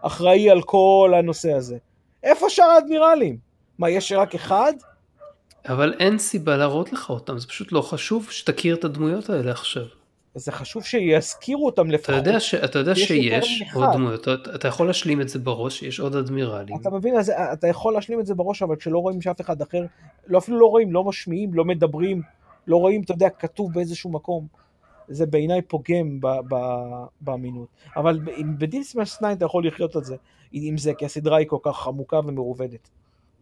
אחראי על כל הנושא הזה. איפה שאר האדמירלים? מה, יש רק אחד?
אבל אין סיבה להראות לך אותם, זה פשוט לא חשוב שתכיר את הדמויות האלה עכשיו.
זה חשוב שיזכירו אותם
אתה
לפחות.
יודע, ש, אתה יודע שיש. עוד דמויות, אתה, אתה יכול להשלים את זה בראש, יש עוד אדמירלים.
אתה מבין, אז אתה יכול להשלים את זה בראש, אבל כשלא רואים שאף אחד אחר, לא אפילו לא רואים, לא משמיעים, לא מדברים, לא רואים, אתה יודע, כתוב באיזשהו מקום. זה בעיניי פוגם באמינות. אבל ב Deep Space 9 אתה יכול לחיות על זה, עם זה, כי הסדרה היא כל כך עמוקה ומרובדת.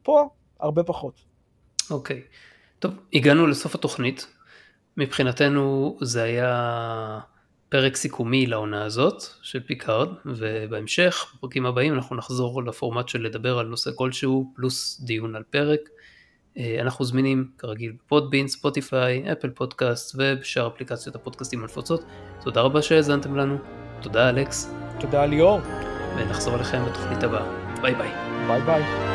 פה, הרבה פחות.
אוקיי. טוב, הגענו לסוף התוכנית. מבחינתנו זה היה פרק סיכומי לעונה הזאת של פיקארד, ובהמשך, בפרקים הבאים אנחנו נחזור לפורמט של לדבר על נושא כלשהו, פלוס דיון על פרק. אה, אנחנו זמינים כרגיל ב Podbean, ספוטיפיי, Apple Podcast ובשאר אפליקציות הפודקאסטים הנפוצות. תודה רבה שהאזנתם לנו, תודה אלכס,
תודה ליאור,
ונחזור אליכם בתוכנית הבאה. ביי ביי.
ביי ביי.